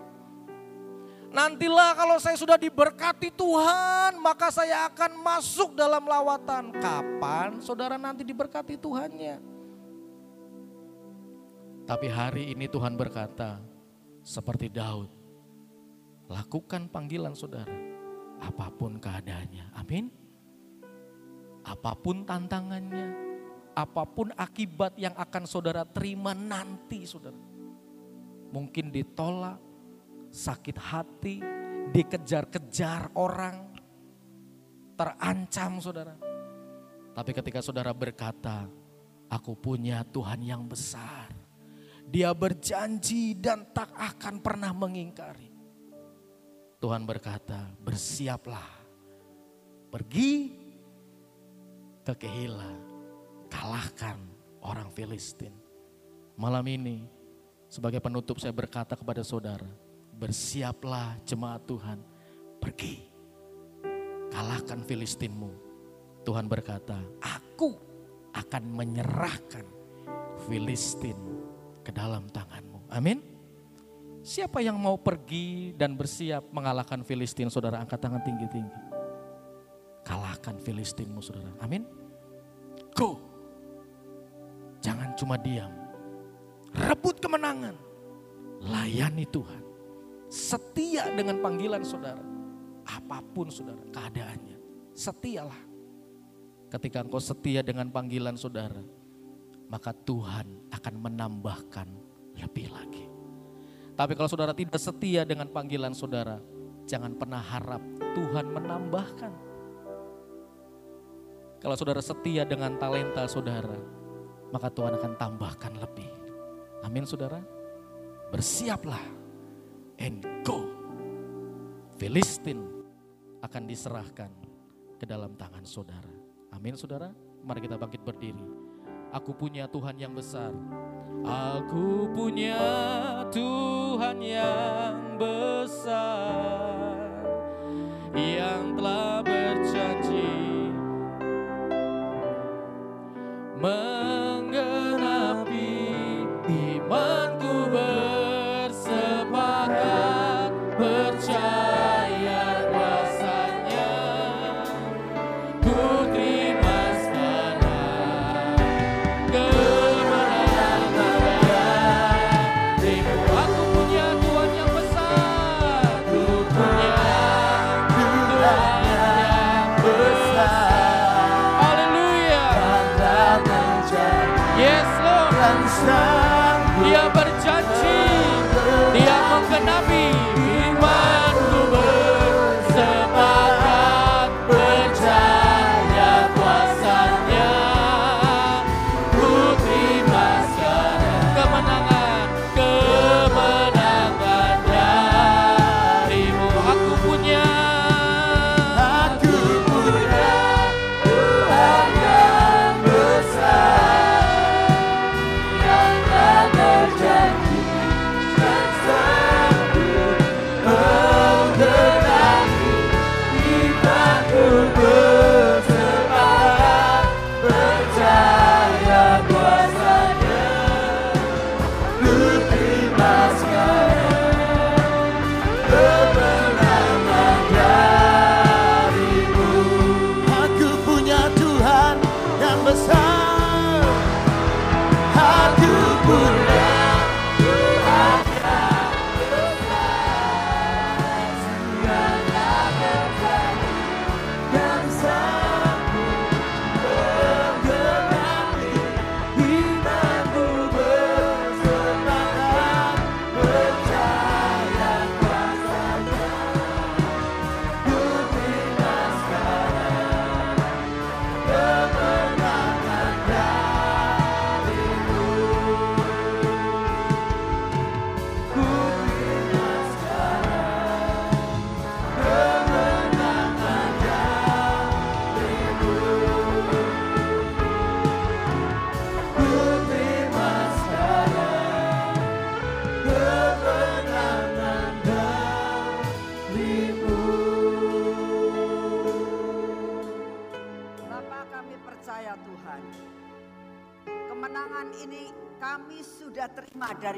Nantilah kalau saya sudah diberkati Tuhan, maka saya akan masuk dalam lawatan. Kapan saudara nanti diberkati Tuhannya? Tapi hari ini Tuhan berkata, seperti Daud, lakukan panggilan saudara, apa pun keadaannya. Amin apa pun tantangannya, apa pun akibat yang akan saudara terima nanti saudara. Mungkin ditolak, sakit hati, dikejar-kejar orang, terancam saudara. Tapi ketika saudara berkata, aku punya Tuhan yang besar. Dia berjanji dan tak akan pernah mengingkari. Tuhan berkata, bersiaplah. Pergi ke Kehila. Kalahkan orang Filistin. Malam ini sebagai penutup saya berkata kepada saudara. Bersiaplah jemaat Tuhan. Pergi. Kalahkan Filistinmu. Tuhan berkata, aku akan menyerahkan Filistin ke dalam tanganmu. Amin. Siapa yang mau pergi dan bersiap mengalahkan Filistin, saudara angkat tangan tinggi-tinggi. Kalahkan Filistinmu, saudara. Amin. Go. Jangan cuma diam. Rebut kemenangan. Layani Tuhan. Setia dengan panggilan saudara. Apa pun saudara keadaannya. Setialah. Ketika engkau setia dengan panggilan saudara. Maka Tuhan akan menambahkan lebih lagi. Tapi kalau saudara tidak setia dengan panggilan saudara, jangan pernah harap Tuhan menambahkan. Kalau saudara setia dengan talenta saudara, maka Tuhan akan tambahkan lebih. Amin saudara. Bersiaplah and go. Filistin akan diserahkan ke dalam tangan saudara. Amin saudara. Mari kita bangkit berdiri. Aku punya Tuhan yang besar. Aku punya Tuhan yang besar yang telah berjanji menggenapi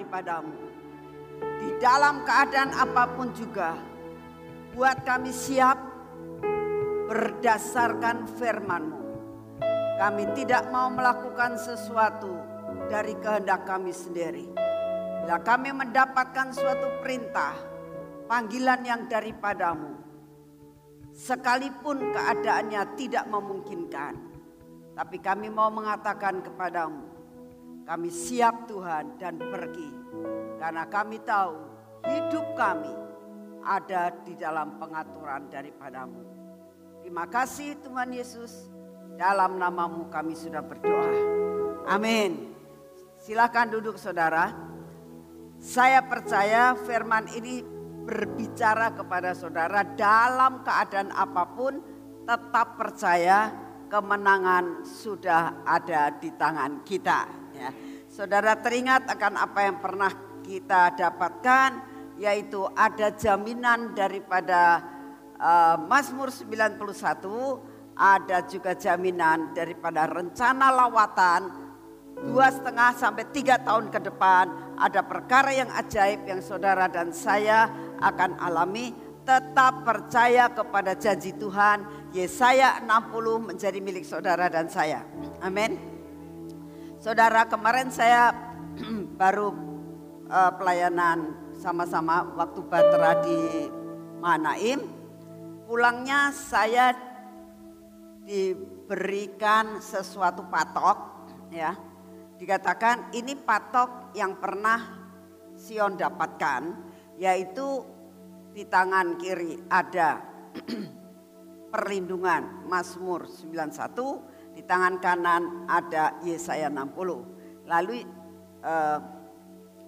daripadamu. Di dalam keadaan apa pun juga, buat kami siap berdasarkan firman-Mu. Kami tidak mau melakukan sesuatu dari kehendak kami sendiri. Bila kami mendapatkan suatu perintah, panggilan yang daripadamu, sekalipun keadaannya tidak memungkinkan. Tapi kami mau mengatakan kepadamu, kami siap Tuhan dan pergi. Karena kami tahu hidup kami ada di dalam pengaturan daripadamu. Terima kasih Tuhan Yesus. Dalam namamu kami sudah berdoa. Amin. Silakan duduk saudara. Saya percaya firman ini berbicara kepada saudara dalam keadaan apa pun tetap percaya kemenangan sudah ada di tangan kita ya. Saudara teringat akan apa yang pernah kita dapatkan yaitu ada jaminan daripada uh, Mazmur 91 ada juga jaminan daripada rencana lawatan dua setengah sampai tiga tahun ke depan. Ada perkara yang ajaib yang saudara dan saya akan alami. Tetap percaya kepada janji Tuhan Yesaya 60 menjadi milik saudara dan saya. Amin saudara kemarin saya baru uh, pelayanan sama-sama waktu Batra di Manaim. Pulangnya saya diberikan sesuatu patok ya. Dikatakan ini patok yang pernah Sion dapatkan yaitu di tangan kiri ada perlindungan Mazmur 91 di tangan kanan ada Yesaya 60 lalu eh,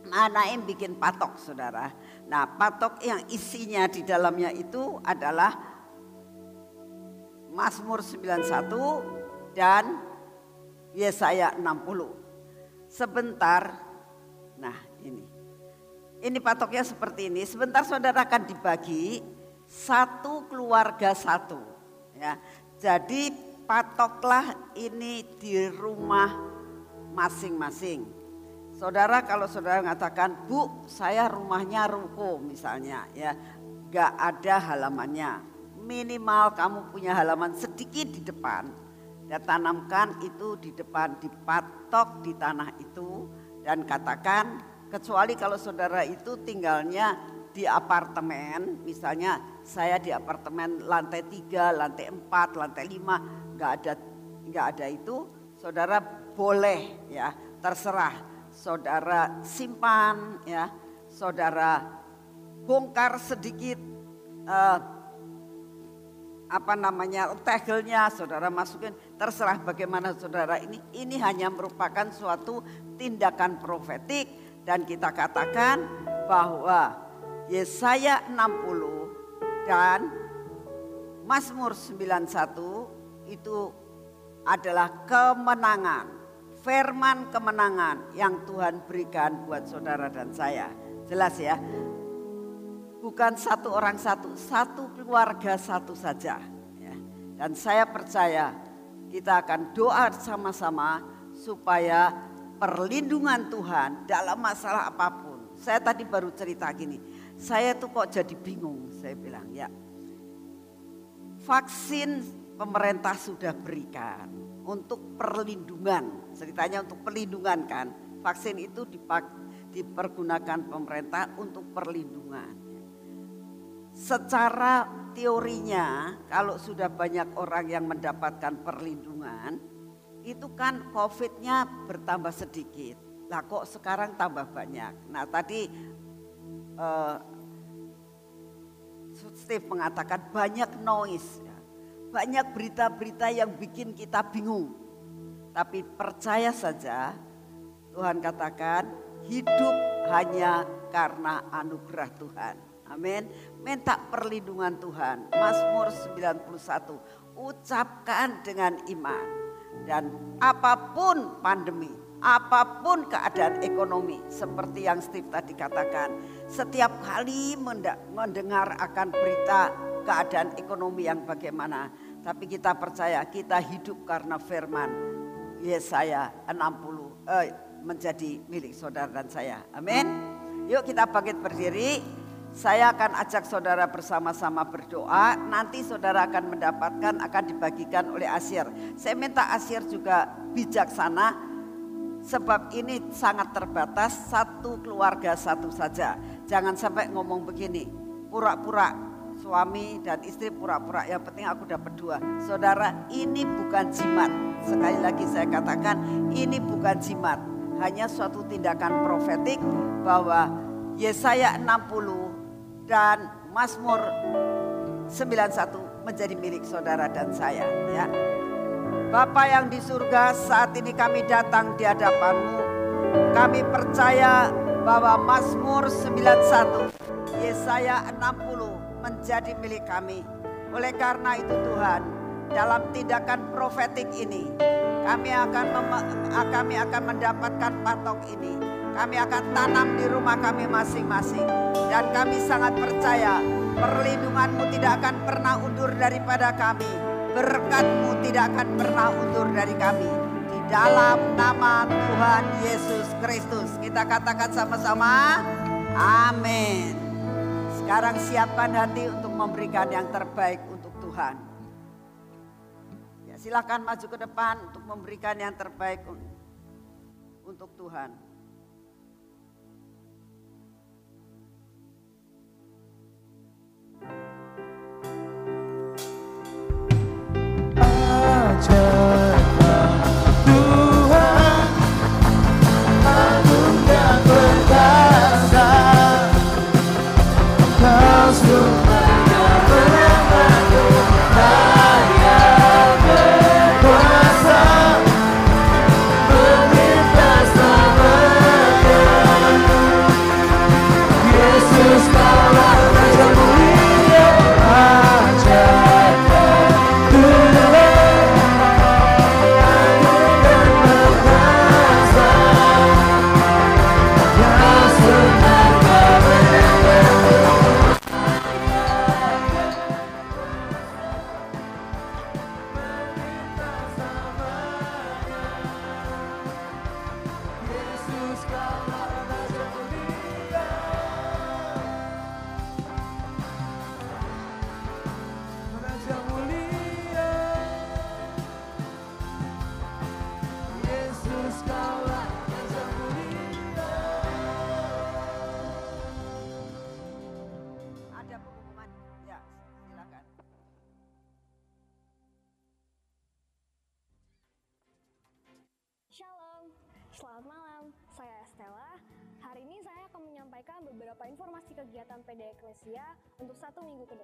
Manaim bikin patok saudara nah patok yang isinya di dalamnya itu adalah Mazmur 91 dan Yesaya 60 sebentar. Nah ini. Ini patoknya seperti ini. Sebentar saudara akan dibagi satu keluarga satu. Ya, jadi patoklah ini di rumah masing-masing. Saudara kalau saudara mengatakan, Bu saya rumahnya ruko misalnya ya. Gak ada halamannya. Minimal kamu punya halaman sedikit di depan dan tanamkan itu di depan dipatok di tanah itu dan katakan kecuali kalau saudara itu tinggalnya di apartemen misalnya saya di apartemen lantai tiga, lantai empat, lantai lima nggak ada nggak ada itu saudara boleh ya. Terserah. Saudara simpan ya. Saudara bongkar sedikit uh, apa namanya tegelnya saudara masukin. Terserah bagaimana saudara ini. Ini hanya merupakan suatu tindakan profetik dan kita katakan bahwa Yesaya 60 dan Mazmur 91 itu adalah kemenangan firman kemenangan yang Tuhan berikan buat saudara dan saya jelas ya bukan satu orang satu, satu keluarga satu saja. Ya. Dan saya percaya kita akan doa sama-sama supaya perlindungan Tuhan dalam masalah apa pun. Saya tadi baru cerita gini, saya tuh kok jadi bingung, saya bilang ya. Vaksin pemerintah sudah berikan untuk perlindungan, ceritanya untuk perlindungan kan. Vaksin itu dipergunakan pemerintah untuk perlindungan secara teorinya kalau sudah banyak orang yang mendapatkan perlindungan itu kan COVID-nya bertambah sedikit. Lah kok sekarang tambah banyak. Nah tadi uh, Steve mengatakan banyak noise. Banyak berita-berita yang bikin kita bingung. Tapi percaya saja Tuhan katakan hidup hanya karena anugerah Tuhan. Amin. Minta perlindungan Tuhan. Mazmur 91. Ucapkan dengan iman. Dan apa pun pandemi, apa pun keadaan ekonomi seperti yang Steve tadi katakan, setiap kali mendengar akan berita keadaan ekonomi yang bagaimana, Tapi kita percaya kita hidup karena firman Yesaya 60 eh, menjadi milik saudara dan saya. Amin. Yuk kita bangkit berdiri. Saya akan ajak saudara bersama-sama berdoa. Nanti saudara akan mendapatkan, akan dibagikan oleh Asyir. Saya minta Asyir juga bijaksana. Sebab ini sangat terbatas, satu keluarga satu saja. Jangan sampai ngomong begini, pura-pura suami dan istri pura-pura yang penting aku dapat dua. Saudara, ini bukan jimat. Sekali lagi saya katakan, ini bukan jimat. Hanya suatu tindakan profetik bahwa Yesaya 60 dan Mazmur 91 menjadi milik saudara dan saya ya. Bapa yang di surga saat ini kami datang di hadapanmu. Kami percaya bahwa Mazmur 91 Yesaya 60 menjadi milik kami. Oleh karena itu Tuhan, dalam tindakan profetik ini, kami akan kami akan mendapatkan patok ini kami akan tanam di rumah kami masing-masing. Dan kami sangat percaya perlindunganmu tidak akan pernah undur daripada kami. Berkatmu tidak akan pernah undur dari kami. Di dalam nama Tuhan Yesus Kristus. Kita katakan sama-sama. Amin. Sekarang siapkan hati untuk memberikan yang terbaik untuk Tuhan. Ya, silakan maju ke depan untuk memberikan yang terbaik untuk Tuhan.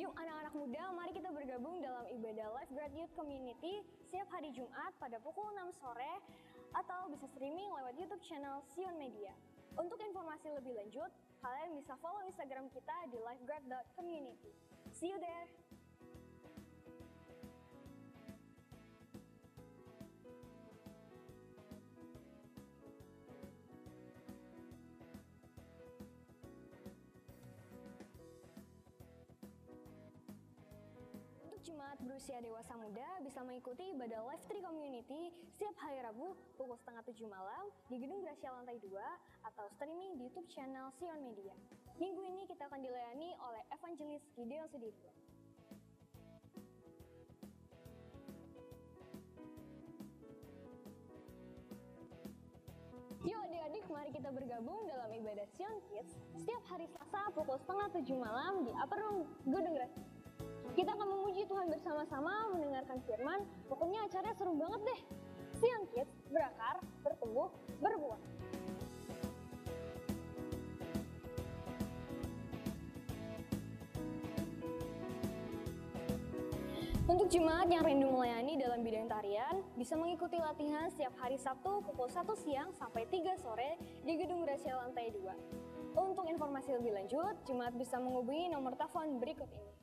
Yuk anak-anak muda, mari kita bergabung dalam ibadah Grad Youth Community setiap hari Jumat pada pukul 6 sore atau bisa streaming lewat YouTube channel Sion Media. Untuk informasi lebih lanjut, kalian bisa follow Instagram kita di lifeguard.community. See you there! Berusia dewasa muda bisa mengikuti ibadah Live Tree Community setiap hari Rabu pukul setengah tujuh malam di Gedung Gracia Lantai 2 atau streaming di YouTube channel Sion Media. Minggu ini kita akan dilayani oleh Evangelis Gideon Sudirjo. Yuk adik-adik, mari kita bergabung dalam ibadah Sion Kids setiap hari Selasa pukul setengah tujuh malam di Upper Room Gedung Gracia. Kita akan memuji Tuhan bersama-sama, mendengarkan firman. Pokoknya acaranya seru banget deh. Siang Kids berakar, bertumbuh, berbuah. Untuk jemaat yang rindu melayani dalam bidang tarian, bisa mengikuti latihan setiap hari Sabtu pukul 1 siang sampai 3 sore di Gedung Gracia lantai 2. Untuk informasi lebih lanjut, jemaat bisa menghubungi nomor telepon berikut ini.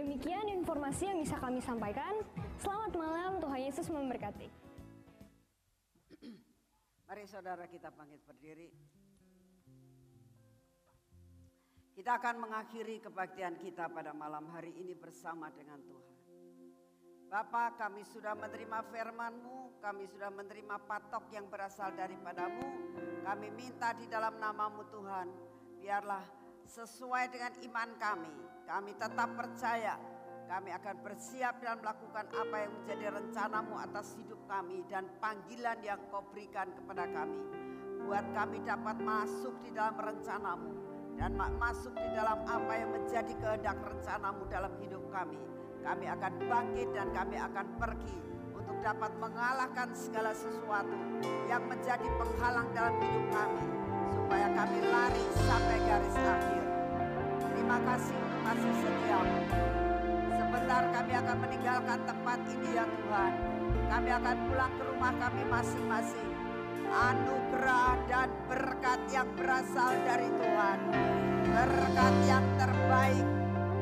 Demikian informasi yang bisa kami sampaikan. Selamat malam, Tuhan Yesus memberkati. Mari saudara kita bangkit berdiri. Kita akan mengakhiri kebaktian kita pada malam hari ini bersama dengan Tuhan. Bapa kami sudah menerima firman-Mu, kami sudah menerima patok yang berasal daripadamu. Kami minta di dalam namamu Tuhan, biarlah sesuai dengan iman kami. Kami tetap percaya kami akan bersiap dan melakukan apa yang menjadi rencanamu atas hidup kami dan panggilan yang kau berikan kepada kami. Buat kami dapat masuk di dalam rencanamu dan masuk di dalam apa yang menjadi kehendak rencanamu dalam hidup kami. Kami akan bangkit dan kami akan pergi untuk dapat mengalahkan segala sesuatu yang menjadi penghalang dalam hidup kami supaya kami lari sampai garis akhir. Terima kasih untuk kasih setiamu. Sebentar kami akan meninggalkan tempat ini ya Tuhan. Kami akan pulang ke rumah kami masing-masing. Anugerah dan berkat yang berasal dari Tuhan. Berkat yang terbaik,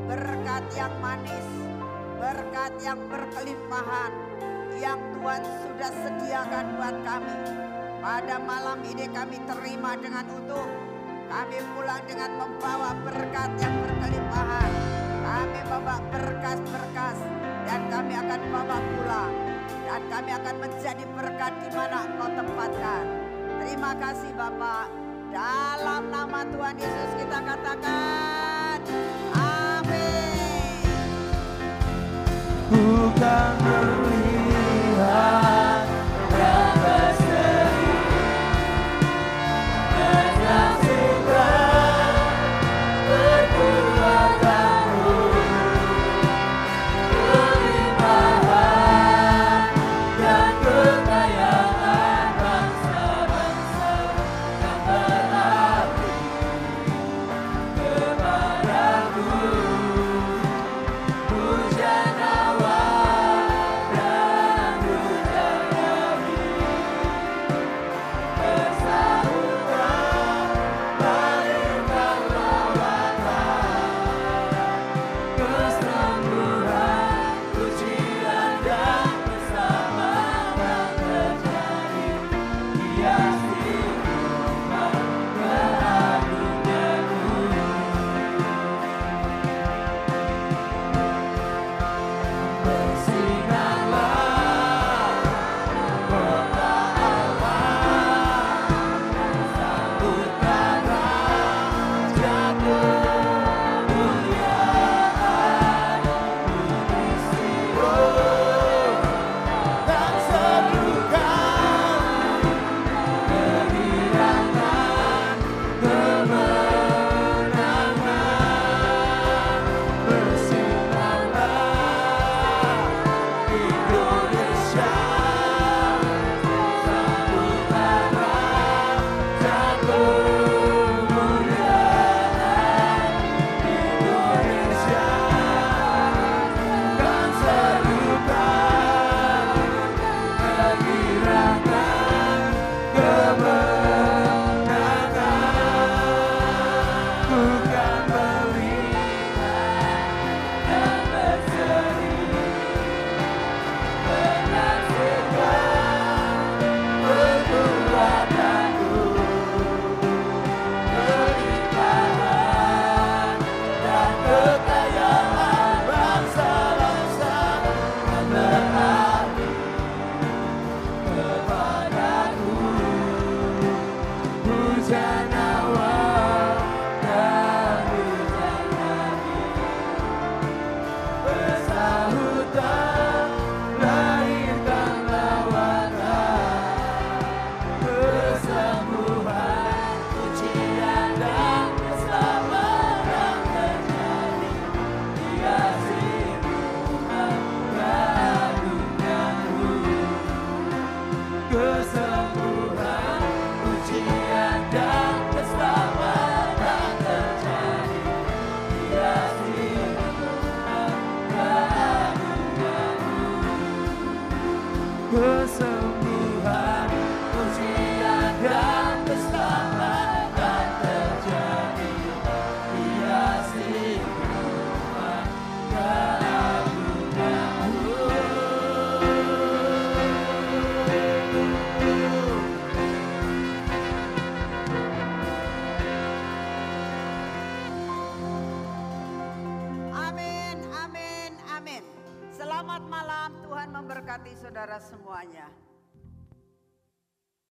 berkat yang manis, berkat yang berkelimpahan yang Tuhan sudah sediakan buat kami pada malam ini kami terima dengan utuh. Kami pulang dengan membawa berkat yang berkelimpahan. Kami bawa berkas-berkas dan kami akan bawa pulang. Dan kami akan menjadi berkat di mana engkau tempatkan. Terima kasih Bapak. Dalam nama Tuhan Yesus kita katakan. Amin. Bukan